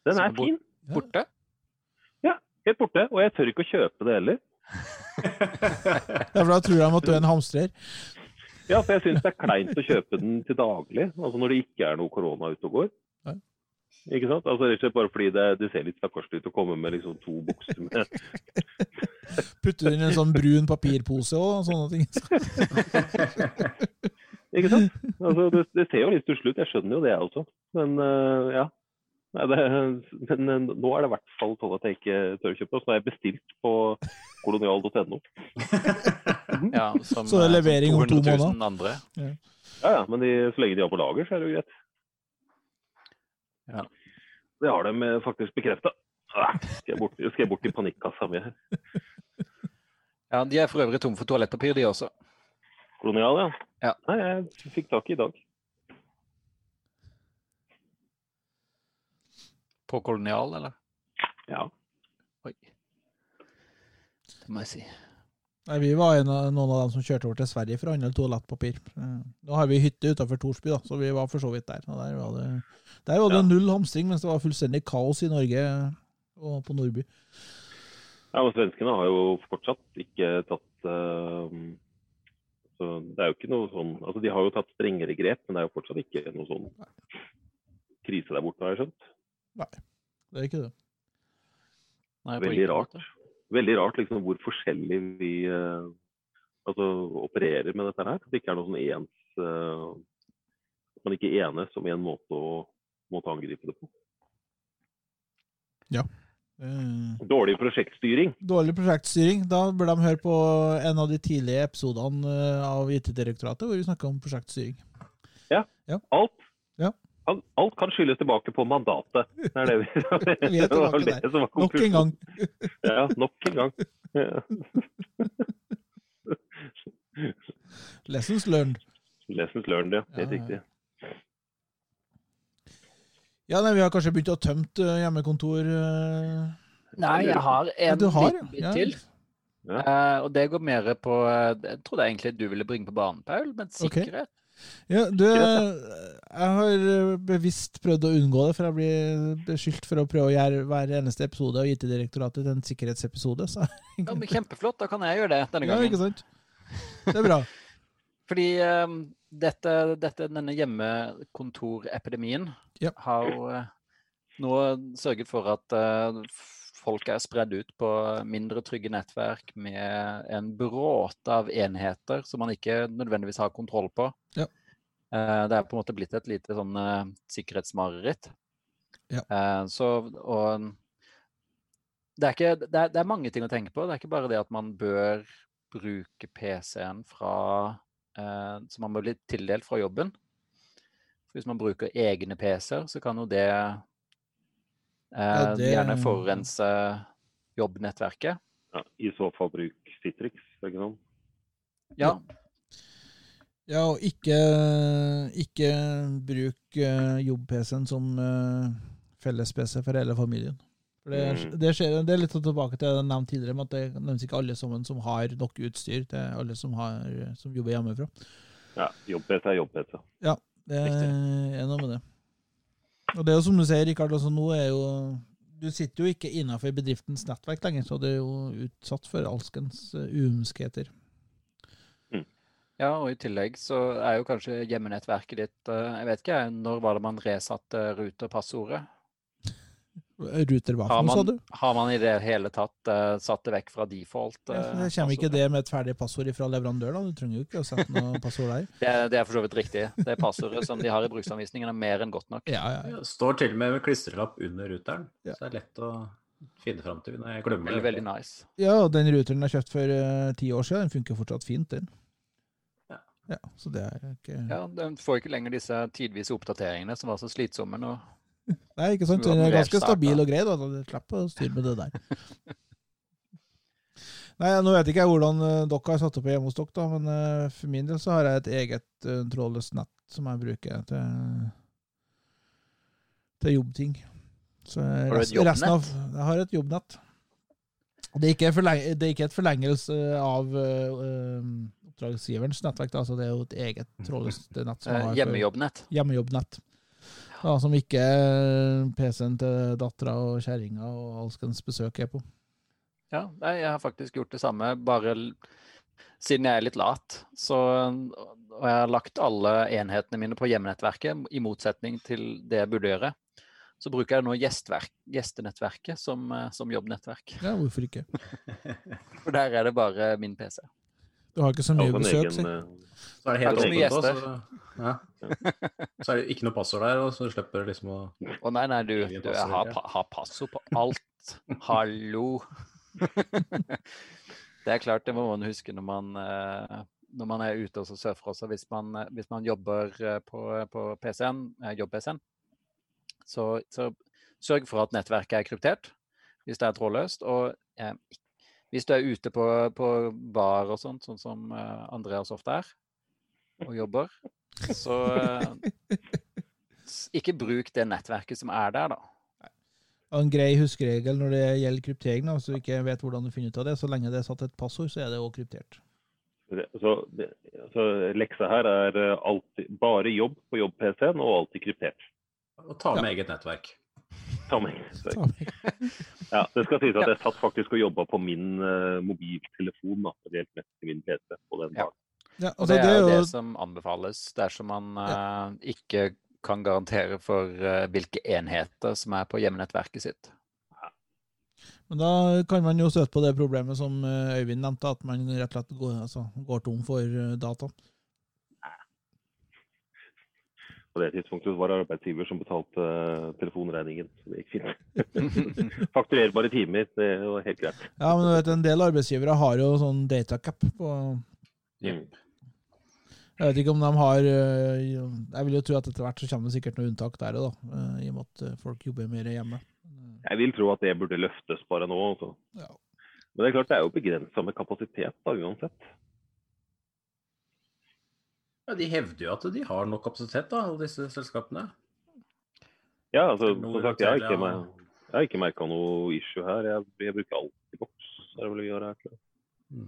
den er fin. Borte? Ja. Helt borte. Og jeg tør ikke å kjøpe det heller. (laughs) Ja, for da tror de at du er en hamstrer. Ja, for jeg syns det er kleint å kjøpe den til daglig, altså når det ikke er noe korona ute og går. Ja. Ikke sant? Altså, rett og slett bare fordi det, det ser litt stakkarslig ut å komme med liksom to bukser med (laughs) Putter inn en sånn brun papirpose og sånne ting. (laughs) Ikke sant? Altså, det, det ser jo litt stusslig ut, jeg skjønner jo det jeg også. Men uh, ja. Nei, det, men uh, nå er det i hvert fall sånn at jeg ikke tør å kjøpe. Og så har jeg bestilt på kolonial.no. (laughs) Ja, som, Så det er eh, levering om to 200 000 andre. Ja, ja, men de, så lenge de har på lager, så er det jo greit. Ja. Det har de eh, faktisk bekrefta. Skal, jeg bort- skal jeg bort i panikkassa mi her. (laughs) Ja, De er for øvrig tom for toalettpapir, de også. Kolonial, ja. Ja. Nei, jeg fikk tak i i dag. På Kolonial, eller? Ja. Oi. Det må jeg si. Nei, Vi var en av, noen av dem som kjørte over til Sverige for å handle toalettpapir. Eh, Nå har vi hytte utenfor Torsby, da, så vi var for så vidt der. Og der var det, der var det Ja. null hamstring, mens det var fullstendig kaos i Norge og på Nordby. ja, men svenskene har jo fortsatt ikke tatt uh, så Det er jo ikke noe sånn Altså, de har jo tatt strengere grep, men det er jo fortsatt ikke noe sånn krise der borte, har jeg skjønt. Nei, Det er ikke det. Nei, Veldig rart. måte. Veldig rart liksom hvor forskjellig vi uh, altså, opererer med dette her. At det ikke er noe sånn ens uh, At man ikke enes om en måte å måte å angripe det på. Ja. Dårlig prosjektstyring. Dårlig prosjektstyring. Da bør de høre på en av de tidlige episodene eh, av IT-direktoratet, hvor vi snakker om prosjektstyring. Ja. Ja. alt, alt kan skyldes tilbake på mandatet. Det er det vi (laughs) Vi er tilbake det der. var Nok en gang. Ja, nok en gang. Ja. (laughs) Lessons learned. Lessons learned, ja. Helt Ja, ja. riktig. Ja, nei, Vi har kanskje begynt å tømt eh, hjemmekontor. eh. Nei, jeg har en du har, liten bit ja. til. Ja. Uh, og det går mer på Jeg trodde egentlig du ville bringe på banen, Paul, men sikkerhet. sikkerhet. Ja, du, jeg har bevisst prøvd å unngå det, for jeg blir beskyldt for å prøve å gjøre hver eneste episode av IT-direktoratet til en sikkerhetsepisode. Så. Ja, men Kjempeflott, da kan jeg gjøre det denne gangen. Ja, ikke sant? Det er bra. (laughs) Fordi eh, dette, dette, denne hjemmekontorepidemien Ja. har eh, nå sørget for at eh, folk er spredd ut på mindre trygge nettverk med en bråte av enheter som man ikke nødvendigvis har kontroll på. Ja. Eh, det er på en måte blitt et lite sånn sikkerhetsmareritt. Ja. Så, og det er, ikke, det, er, det er mange ting å tenke på. Det er ikke bare det at man bør bruke PC-en fra som man blir tildelt fra jobben. Hvis man bruker egne PC-er, så kan jo det, eh, Ja, det- gjerne forurense jobbnettverket. Ja, I så fall bruk Citrix, ikke sant? Ja, Ja, og ikke, ikke bruk eh, jobb-PC-en som eh, felles-PC for hele familien. For det, Mm. det, skjer, det er litt tilbake til det jeg nevnte tidligere, med at det nevnes ikke alle sammen som har nok utstyr til alle som, har, som jobber hjemmefra. Ja, jobb-PC er jobb-PC. Det er noe med det. Og det er jo som du sier, Rikard, altså nå er jo Du sitter jo ikke innenfor bedriftens nettverk lenger, så du er jo utsatt for alskens uhumskheter. ja, og i tillegg så er jo kanskje hjemmenettverket ditt eh, Jeg vet ikke, når var det man resatte ruterpassordet? Ruter hva for noe, sa du? har man i det hele tatt uh, satt det vekk fra default? Ja, eh, det kommer ikke det med et ferdig passord fra leverandør, da. Du trenger jo ikke å sette noe (laughs) passord der. Det, er- det er for så vidt riktig. Det passordet som de har i bruksanvisningen, er mer enn godt nok. Ja, ja, ja. Står til og med med klistrelapp under ruteren, Ja. så det er lett å finne fram til når jeg glemmer det. veldig nice. ja, og den ruteren jeg kjøpte for eh, ti år siden, den funker fortsatt fint, den. Ja. Ja, så det er ikke Ja, Den får ikke lenger disse tidvise oppdateringene som var så slitsomme nå. Nei, ikke sant? Den er ganske stabil og grei, da. Du slipper å styre med det der. (laughs) Nei, Nå vet ikke jeg hvordan eh, dere har satt opp hjemme hos dere, da, men eh, for min del så har jeg et eget uh, trådløst nett som jeg bruker til, til jobbting. Så Har du et resten av, jeg har et jobbnett. Det er ikke, forlenge, det er ikke et forlengelse av uh, oppdragsgiverens nettverk, da. så det er jo et eget trådløst nett. Eh, Hjemmejobbnett. Hjemmejobbnett. Ja, som ikke PC-en til dattera og kjerringa og alskens besøk er på. Ja, jeg har faktisk gjort det samme, bare siden jeg er litt lat. Så, og jeg har lagt alle enhetene mine på hjemmenettverket, i motsetning til det jeg burde gjøre. Så bruker jeg nå gjestenettverket som, eh, som jobbnettverk. Ja, hvorfor ikke? (laughs) For der er det bare min PC. Du har ikke så mye besøk, si. eh, Så er det helt åpent også, så, ja. (laughs) så er det ikke noe passord der, og så du slipper liksom å Å nei, nei, du, du jeg har, har passord på alt. Hallo. (laughs) det er klart, det må man huske når man, eh, når man er ute og så surfer også. Hvis man, eh, hvis man jobber på, på PC-en, jobb-PC-en, så, så sørg for at nettverket er kryptert hvis det er trådløst. Og eh, hvis du er ute på, på bar og sånt, sånn som eh, Andreas ofte er, og jobber, så ikke bruk det nettverket som er der, da. Og En grei huskeregel når det gjelder kryptering, da, hvis du ikke vet hvordan du finner ut av det. Så lenge det er satt et passord, så er det òg kryptert. Så, det, så leksa her er eh, alltid, bare jobb på jobb-PC-en og alltid kryptert. Og ta med Ja. eget nettverk. Sammen. Ta meg. Ja, det skal sies at jeg satt faktisk og jobba på min uh, mobiltelefon da, det helt mest min PC på den dagen. Ja, Og altså, det er jo det som anbefales dersom man uh, ikke kan garantere for uh, hvilke enheter som er på hjemmenettverket sitt. Men da kan man jo støte på det problemet som Øyvind nevnte, at man rett og slett går, altså, går tom for data. På det tidspunktet var det arbeidsgiver som betalte eh, telefonregningen. Så det gikk fint. (laughs) Fakturerbare timer, det var helt greit. Ja, men du vet, en del arbeidsgivere har jo sånn datacap på Mm. Jeg vet ikke om de har eh, Jeg vil jo tro at etter hvert så kommer det sikkert noe unntak der òg, eh, I og med at folk jobber mer hjemme. Jeg vil tro at det burde løftes bare nå. Altså. Ja. Men det er klart det er jo begrensa med kapasitet da, uansett. Ja, De hevder jo at de har nok kapasitet, da, alle disse selskapene. Ja, altså, som sagt, jeg har ikke, ja. mer- ikke merka noe issue her. Jeg, jeg bruker alltid boks. Er det vel vi gjør her. Mm.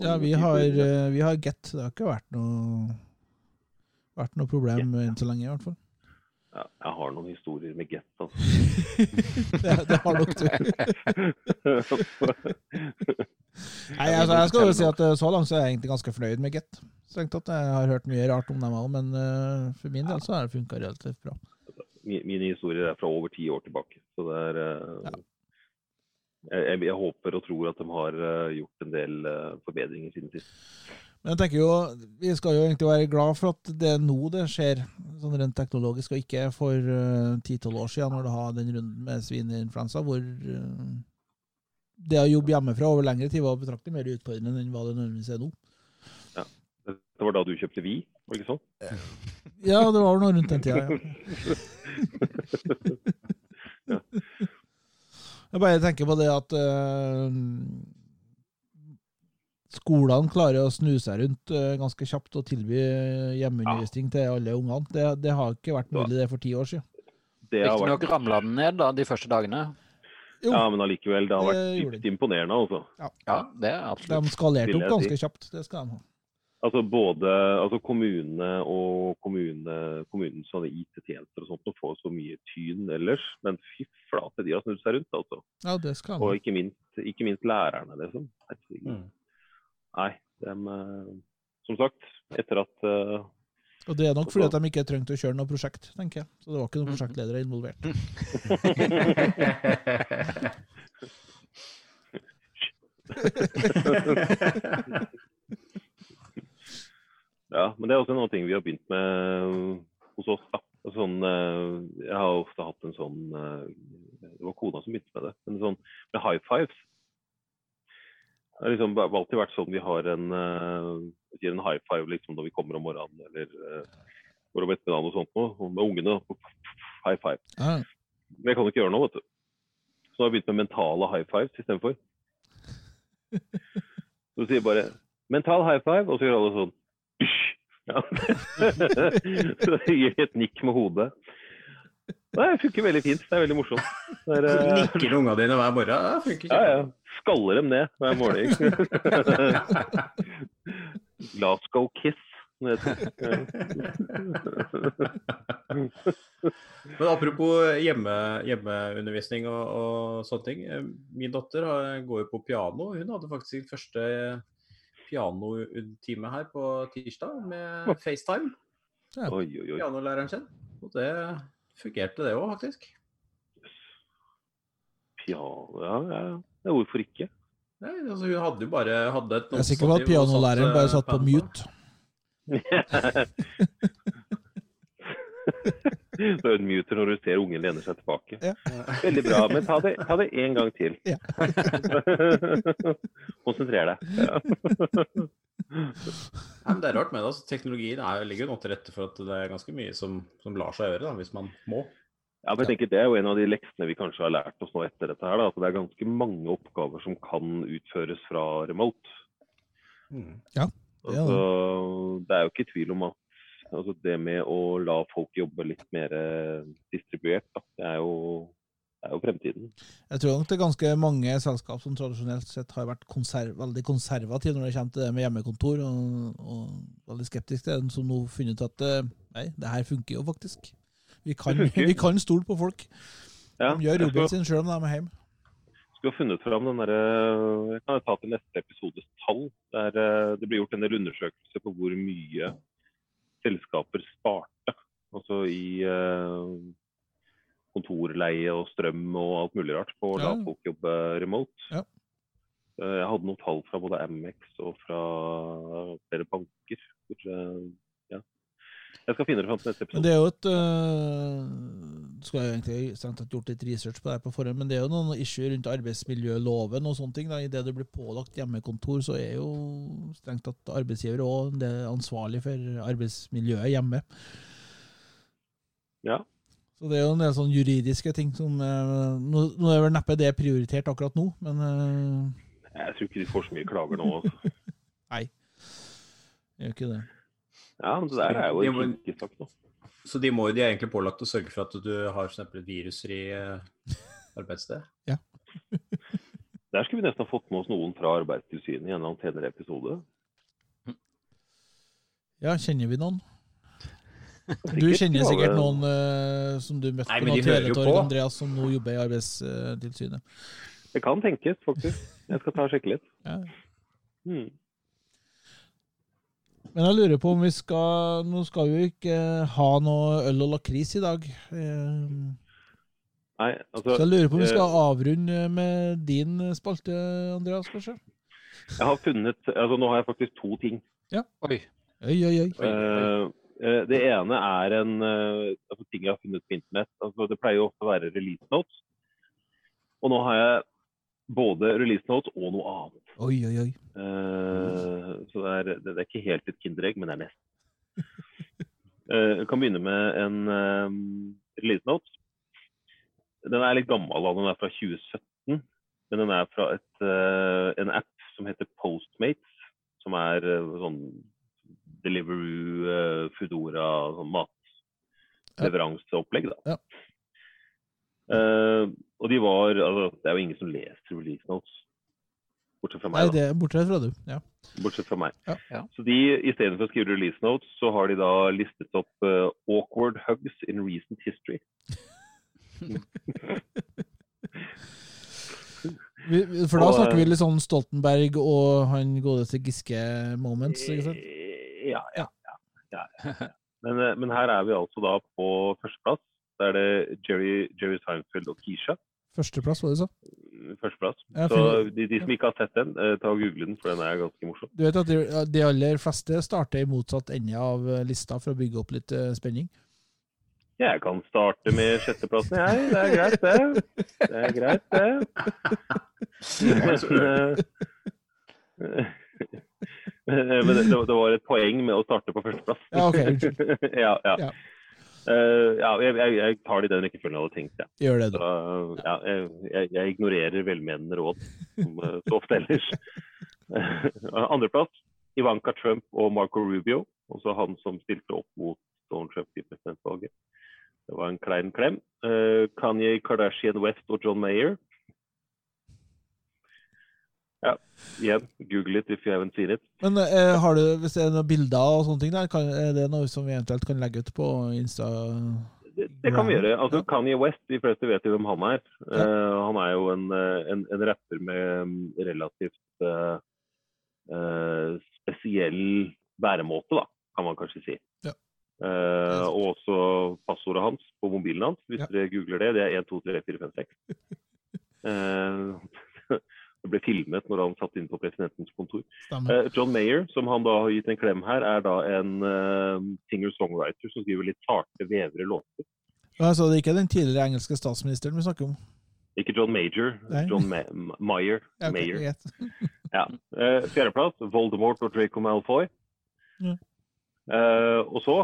Ja, vi har, eh, vi har Get. Det har ikke vært noe vært noe problem enn så lenge, i hvert fall. Ja, jeg har noen historier med Get. Altså. (laughs) det, det har nok du. (laughs) Nei, altså, jeg skal jo si at eh, så langt så er jeg egentlig ganske fornøyd med Get. Strengt tatt. Jeg har hørt mye rart om dem òg, men uh, for min del så har det funka relativt bra. Mine historier er fra over ti år tilbake. Så det er uh, Ja. jeg, jeg, jeg håper og tror at de har uh, gjort en del eh, forbedringer siden sist. Men jeg tenker jo, vi skal jo egentlig være glad for at det er nå det skjer, sånn rent teknologisk, og ikke for ti-tolv år siden, når du har den runden med svineinfluensa, hvor uh, det å jobbe hjemmefra over lengre tid var betraktelig mer utfordrende enn hva det nødvendigvis er nå. Ja. Det var da du kjøpte Vi, var det ikke sånn? Ja, det var noe rundt den tida, (laughs) ja. Jeg bare tenker på det at eh, skolene klarer å snu seg rundt eh, ganske kjapt og tilby hjemmeundervisning til alle ungene. Det, det har ikke vært mulig det for ti år siden. Det har Riktignok vært, ramla den ned da, de første dagene. Jo, ja, men allikevel, det har vært dypt imponerende. altså. Ja, det er absolutt. de skalerte opp ganske kjapt. Det skal de ha. Altså både altså kommunene og kommune, kommunens sånne IT-tjenester og sånt, og får så mye tyn ellers. Men fy flate, de har snudd seg rundt, altså. Ja, det skal de Og ikke minst, ikke minst lærerne, liksom. Herregud. Mm. Nei, dem, eh, som sagt, etter at eh, Og det er nok fordi at de ikke trengte å kjøre noe prosjekt, tenker jeg. Så det var ikke noen prosjektledere involvert. (laughs) Ja, men det er også noe ting vi har begynt med eh, hos oss. da. Altså Sånn, eh, jeg har ofte hatt en sånn eh, Det var kona som begynte med det. Men sånn med high fives. Det har liksom alltid vært sånn vi har en, uh, vi gir en high five liksom når vi kommer om morgenen eller uh, går om ettermiddagen og sånt noe. Med ungene. High five. Ja. Men jeg kan ikke gjøre noe, vet du. Så nå har jeg begynt med mentale high fives istedenfor. Så sier sier bare 'mental high five', og så gjør alle sånn (laughs) ja. (laughs) Så gir de et nikk med hodet. Nei, det funker veldig fint. Det er veldig morsomt. Der, er, eh, Nikker ungene dine hver morgen? Ja, funker ja, ja. Skaller dem ned hver morgen. (laughs) Kiss. som det heter. Men apropos hjemme, hjemmeundervisning og, og sånne ting. Min datter går jo på piano. Hun hadde faktisk sin første pianotime her på tirsdag med FaceTime. Ja. Pianolæreren sin. Og det fungerte, det òg, faktisk. Piano Ja, ja. ja. Hvorfor ikke? Nei, altså, hun hadde jo bare hadde et Jeg er sikker på at pianolæreren bare satt på mute. (laughs) (laughs) (laughs) (laughs) Så unmuter når du ser ungen lene seg tilbake. Ja. Veldig bra, men ta det, ta det en gang til. Ja. (laughs) Konsentrer deg. Ja. (laughs) Det er rart med det. altså Teknologien er, ligger jo nå til rette for at det er ganske mye som, som lar seg gjøre, da, hvis man må. Ja, men jeg tenker Det er jo en av de leksene vi kanskje har lært oss nå etter dette. her, da, at Det er ganske mange oppgaver som kan utføres fra remote. Ja. Altså, det er jo ikke tvil om at altså, det med å la folk jobbe litt mer eh, distribuert, da, det er jo, det er jo fremtiden. Jeg tror nok det er ganske mange selskap som tradisjonelt sett har vært konserv veldig konservative når det kommer til det med hjemmekontor, og, og veldig skeptiske til det, som nå har funnet ut at eh, nei, det her funker jo faktisk. Vi kan, (laughs) vi kan stole på folk. Ja, De gjør jobben sin sjøl om de er hjemme. skulle ha funnet fram den derre Jeg kan ta til neste episodes tall. Der eh, det blir gjort en del undersøkelser på hvor mye selskaper sparte. Altså i eh, kontorleie og strøm og alt mulig rart på å la Ja. folk jobbe remote. Ja. Eh, Jeg hadde noen tall fra både Amex og fra flere banker. Hvor, eh, ja. Jeg skal finne det fram til neste Men episode. det er jo et øh, Skulle jeg egentlig strengt tatt gjort litt research på det her på forhånd, men det er jo noen issue rundt arbeidsmiljøloven og sånne ting. da. Idet det blir pålagt hjemmekontor, så er jo strengt tatt arbeidsgiver òg ansvarlig for arbeidsmiljøet hjemme. Ja. Så det er jo en del sånn juridiske ting som øh, Nå, nå er vel neppe det prioritert akkurat nå, men øh, Jeg tror ikke de får så mye klager nå. (laughs) Altså. nei. Jo ikke det. Ja, men det der er jo ikke en men- kinkesak nå. Så de, må, de er egentlig pålagt å sørge for at du har et virusfri eh, arbeidssted? (laughs) (laughs) Der skulle vi nesten ha fått med oss noen fra Arbeidstilsynet i en senere episode. Ja, kjenner vi noen? Du kjenner sikkert noen uh, som du møtte Nei, på teletorg. Andreas, som nå jobber i Arbeidstilsynet. Det kan tenkes, faktisk. Jeg skal ta og sjekke litt. Ja. Hmm. Men jeg lurer på om vi skal Nå skal vi jo ikke ha noe øl og lakris i dag. Eh, Nei, altså Så jeg lurer på om vi eh, skal avrunde med din spalte, Andreas, kanskje? Jeg har funnet altså Nå har jeg faktisk to ting. Ja. Oi. Oi, oi, oi. Eh, eh, det ene er en eh, altså, ting jeg har funnet på internett. Altså, det pleier jo ofte å være release notes. Og nå har jeg både release notes og noe annet. Oi, oi, oi. Uh, så det er, det er ikke helt et kinderegg, men det er nesten. (laughs) Jeg kan begynne med en eh, release note. Den er litt gammel, da. den er fra 2017. Men den er fra et, uh, en app som heter Postmates, som er sånn Deliveroo, Foodora, sånn matleveranseopplegg. da. Ja. Eh, og de var altså, Det er jo ingen som leser release notes, bortsett fra meg. da. det er bortsett fra du. Ja. Bortsett fra meg. Ja. Ja. Så de, istedenfor å skrive release notes, så har de da listet opp uh, awkward hugs in recent history. (laughs) Vi, for da Og, snakker vi eh, litt sånn Stoltenberg og han godeste Giske moments, ikke sant? Ja, ja. ja, ja. (laughs) Men, men her er vi altså da på førsteplass. Da er det Jerry, Jerry Seinfeld og Keisha. Førsteplass, var det så? Førsteplass. Så de, de som ikke har sett den, eh, ta og google den, for den er ganske morsom. Du vet at de, de aller fleste starter i motsatt ende av eh, lista for å bygge opp litt eh, spenning. Jeg kan starte med sjetteplassen, jeg. Det er greit, det. Det er greit, det. (laughs) Men det, det var et poeng med å starte på førsteplass. Ja, ok, unnskyld. (laughs) ja, ja. Eh, ja, jeg, jeg, jeg tar det i den rekkefølgen jeg hadde tenkt. Ja. Gjør det, Så, Uh, ja, jeg, jeg, ignorerer velmenende råd, som uh, så ofte ellers. Andreplass Ivanka Trump og Marco Rubio. Også han som stilte opp mot Donald Trump i presidentvalget. Det var en klein klem. Eh, Kanye Kardashian West og John Mayer. Ja, igjen, google it if you haven't seen it. Men eh, har du, hvis det er noen bilder og sånne ting der, kan, er det noe som vi eventuelt kan legge ut på Insta? Det, det kan vi gjøre. Altså, Ja. Kanye West, de fleste vet jo hvem han er. Eh, han er jo en, eh, en, en rapper med mm, relativt uh, uh, spesiell væremåte, da, kan man kanskje si. Ja. Og også passordet hans på mobilen hans, hvis Ja. dere googler det. Det er 1, 2, 3, 4, 5, 6. Det ble filmet når han satt inn på presidentens kontor. Eh, John Mayer, som han da har gitt en klem her, er da en uh, singer-songwriter som skriver litt sarte, vevre låter. Så det er ikke den tidligere engelske statsministeren vi snakker om? Ikke John Major, Nei. John Ma Meyer. Ja, okay, Mayer. (laughs) Ja. Uh, Fjerdeplass, Voldemort og Draco Malfoy. Ja. Og så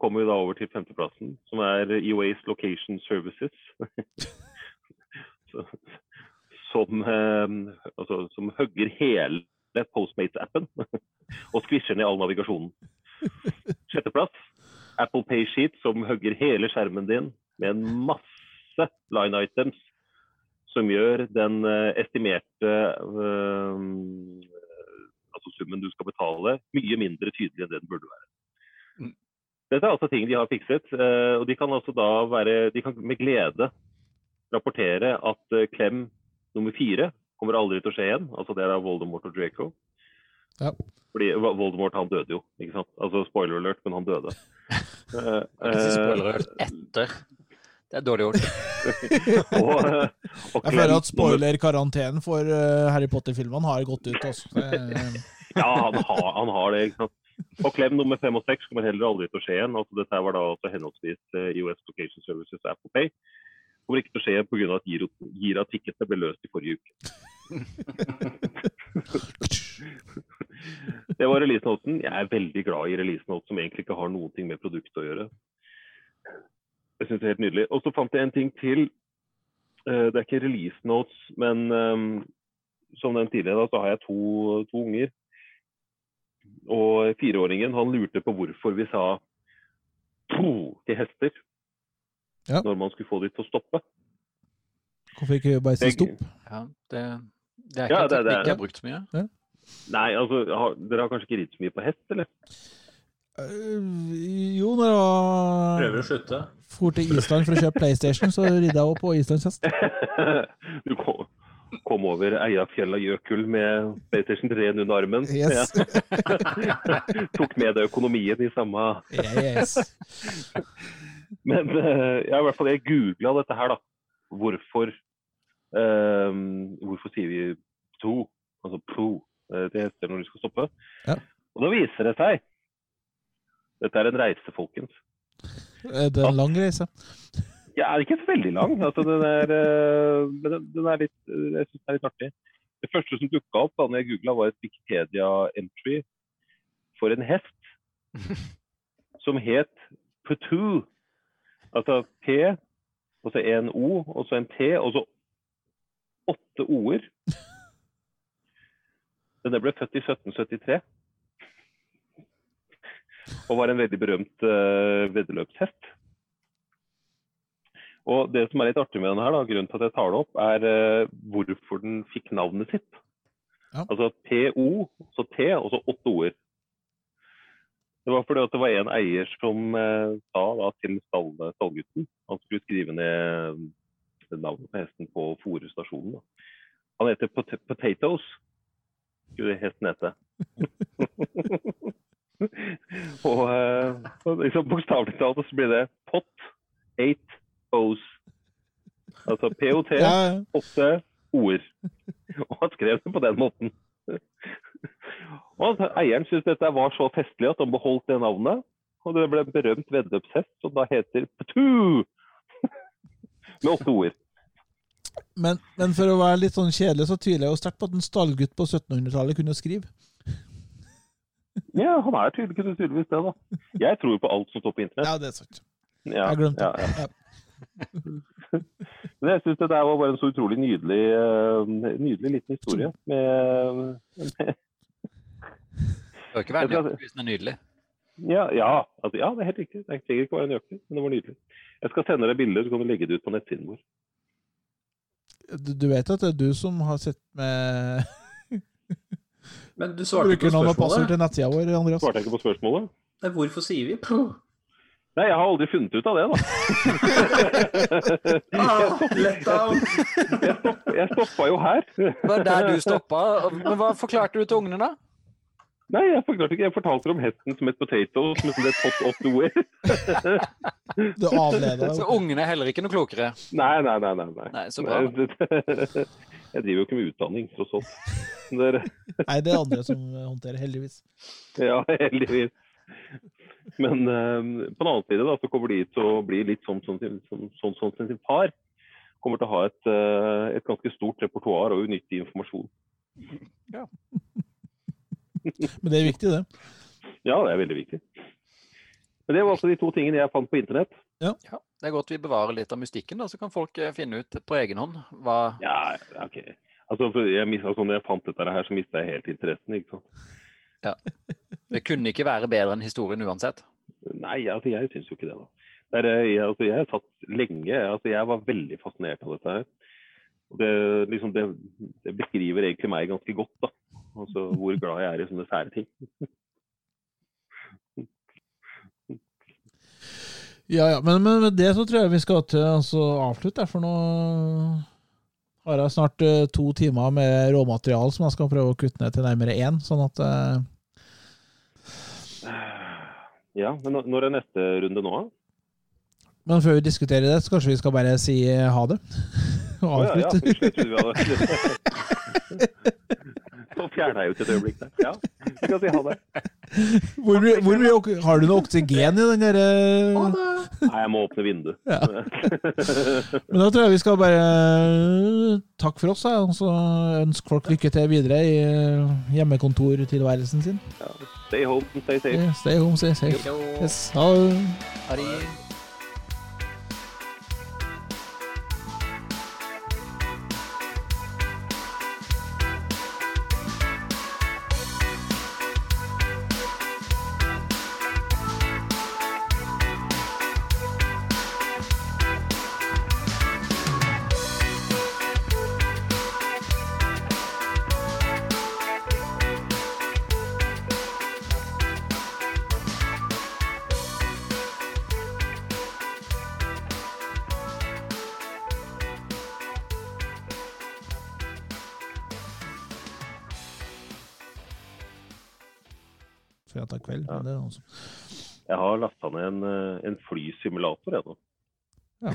kommer vi da over til femteplassen, som er EOAs Location Services. (laughs) Som, eh, altså, som hugger hele Postmates-appen (laughs) og skvisjer ned all navigasjonen. Sjetteplass, Apple Pay Sheet, som hugger hele skjermen din med en masse line items som gjør den eh, estimerte eh, altså summen du skal betale, mye mindre tydelig enn det den burde være. Mm. Dette er altså ting de har fikset, eh, og de kan altså da være De kan med glede rapportere at klem nummer fire kommer aldri til å skje igjen. Altså det er Voldemort og Draco. Ja. Fordi Voldemort han døde jo, ikke sant? Altså spoiler alert, men han døde. (laughs) uh, spoiler alert etter. Det er dårlig gjort. (laughs) og, eh, og Jeg føler at spoiler-karantenen for Harry Potter-filmene har gått ut. Altså. Det, (laughs) Ja, han har, han har det. ikke sant? Og klem nummer fem og seks kommer heller aldri til å skje igjen. Altså, dette var da også henholdsvis US Location Services og Apple Pay. Kommer ikke til å skje pga. at giro- Gira-ticketene ble løst i forrige uke. (laughs) Det var release-noten. Jeg er veldig glad i release-note som egentlig ikke har noen ting med produktet å gjøre. Jeg synes det er helt nydelig. Og så fant jeg en ting til. Eh, Det er ikke release-notes, men eh, som den tidligere, så har jeg to, to unger. Og fireåringen han lurte på hvorfor vi sa to til hester Ja. når man skulle få de til å stoppe. hvorfor ikke bare si stopp? Ja, det, det er ikke Ja, en det- det er- jeg har brukt så mye. Nei, altså, har, dere har kanskje ikke ridd så mye på hest, eller? Uh, jo, når jeg var Prøver å slutte. for til Island for å kjøpe PlayStation, så ridde jeg opp på islandshest. (laughs) Du kom, kom over Eiafjella-Jøkul med PlayStation 3 under armen. Yes. Ja. (laughs) Tok med deg økonomien i samme Yes. Men uh, ja, i hvert fall jeg googla dette her, da. Hvorfor eh, Hvorfor sier vi to, altså pro, eh, til hester når de skal stoppe? Ja. Og da viser det seg Dette er en reise, folkens. Er det en lang reise? Ja, det er ikke så veldig lang. Altså, den er, men den, er litt, jeg syns den er litt artig. Det første som dukka opp da når jeg googla, var et Wikipedia-entry for en hest (laughs) som het Putoo. Altså P, og så en O, og så en T, og så åtte O-er. (laughs) Denne ble født i 1773. Og var en veldig berømt uh, veddeløpshest. Og det som er litt artig med denne her, da, grunnen til at jeg tar det opp, er uh, hvorfor den fikk navnet sitt. Ja. Altså PO, så T, og så åtte ord. Det var fordi at det var en eier som eh, sa da, til stallgutten Han skulle skrive ned eh, navnet på hesten på fòrestasjonen. Han heter Pot Potatoes, skulle hesten hete. (laughs) og eh, liksom, bokstavelig talt så blir det pot, eight, O's. Altså POT, åtte ja. ord. Og han skrev det på den måten. (laughs) Og eieren syntes dette var så festlig at han beholdt det navnet. Og det ble en berømt veddeløpshest som da heter Ptu! (laughs) Med åtte ord. Men, men for å være litt sånn kjedelig, så tviler jeg jo sterkt på at en stallgutt på 1700-tallet kunne skrive. (laughs) Ja, han er tydelig, tydeligvis det, da. Jeg tror på alt som står på internett. Ja, det er sant. Ja, Jeg glemte ja, ja. Men jeg syns det der var bare en så utrolig nydelig, eh, nydelig liten historie. Med, med Det bør ikke være nøyaktig hvis den er nydelig. Ja, ja, altså, ja, det er helt riktig. Det trenger ikke å være nøyaktig, men det var nydelig. Jeg skal sende deg bilder, så kan du legge det ut på nettsiden vår. Du, du vet at det er du som har sett med Men du svarte ikke på spørsmålet. til nettsida vår, Andreas? Svarte jeg ikke på spørsmålet? Nei, Hvorfor sier vi puh? Nei, jeg har aldri funnet ut av det, da. (laughs) Ah, jeg stoppa jo her. Det var der du stoppa. Men hva forklarte du til ungene, da? Nei, jeg forklarte ikke. Jeg fortalte om hesten som et Potato, som het Pot of the Wear. (laughs) Du avleder Så ungene er heller ikke noe klokere. Nei, nei, nei. nei, nei. Nei, så bra. Nei, (laughs) Jeg driver jo ikke med utdanning, tross alt. Det er- (laughs) Nei, det er andre som håndterer, heldigvis. Ja, heldigvis. Men uh, på den annen side da, så kommer de til å bli litt sånn som sin, sånn, sånn, sånn som sin far. Kommer til å ha et, uh, et ganske stort repertoar og unyttig informasjon. Men det er viktig, det. Ja, det er veldig viktig. Men det var altså de to tingene jeg fant på internett. Ja, det er godt vi bevarer litt av mystikken, da, så kan folk eh, finne ut på egen hånd hva Ja, ok. Altså, for jeg, mis- altså, når jeg fant dette her, så mista jeg helt interessen. ikke sant? Det kunne ikke være bedre enn historien uansett. Nei, altså, jeg syns jo ikke det. da. Det er, eh, jeg, altså, jeg satt lenge altså, Jeg var veldig fascinert av dette her. Og det, liksom, det, det beskriver egentlig meg ganske godt, da. Altså, hvor glad jeg er i sånne sære ting. Ja, ja, men, men med det så tror jeg vi skal til altså, avslutte, for nå har jeg snart uh, to timer med råmaterial som jeg skal prøve å kutte ned til nærmere én, sånn at uh... Ja, men når- er neste runde nå, da? Men før vi diskuterer det, så kanskje vi skal bare si eh, ha det? Og ja, ja, avslutte? jeg trodde vi hadde (laughs) Jeg ut et øyeblikk der. Ja, vi kan si ha det. Hvor, (laughs) hvor mye Har du noe oksygen i den derre Nei, jeg må åpne vinduet. Ja. (laughs) Men da tror jeg vi skal bare takke for oss, og så ønske folk lykke til videre i eh, hjemmekontortilværelsen sin. Stay home, stay safe. Yeah, Stay home, stay safe. Yes. Ha det. Altså. Jeg har lasta ned en, eh, en flysimulator, jeg nå. (laughs)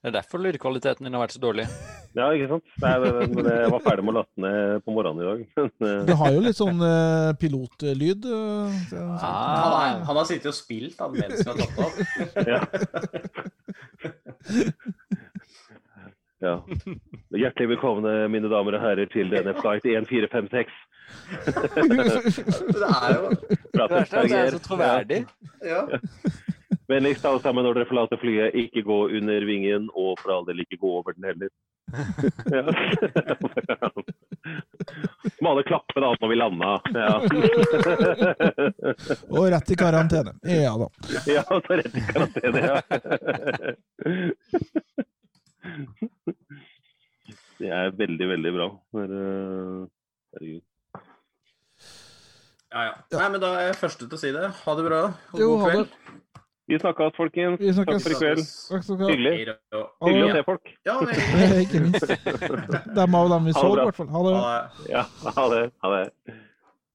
Det er derfor lydkvaliteten din har vært så dårlig. (laughs) Ja, ikke sant? Nei, det, det, men jeg var ferdig med å laste ned på morgenen i dag. (laughs) Men, eh, Du har jo litt sånn uh, pilotlyd. Uh, så- Han, Ah, er, han har sittet og spilt han, mens vi har tatt opp. Ja. Hjertelig velkomne, mine damer og herrer, til denne flight 1456. Det er jo Fra Det er det er så troverdig. Ja. Vennligst alle sammen når dere forlater flyet, ikke gå under vingen, og for all del ikke gå over den heller. Ja. Må alle klappe da når vi landa. Ja. Og rett i karantene. Ja da. ja, så rett i karantene, ja. Det er veldig, veldig bra. Eh, herregud. ja, ja. Nei, men da er jeg første til å si det. Ha det bra. og Jo, god kveld. Vi snakkes, folkens. Vi Takk for i kveld. Takk skal du ha. Hyggelig. Hyggelig å se folk. Ja, (laughs) Ikke minst. Dem av dem vi så, i hvert fall. Ha det. Ja, ha det. Ha det.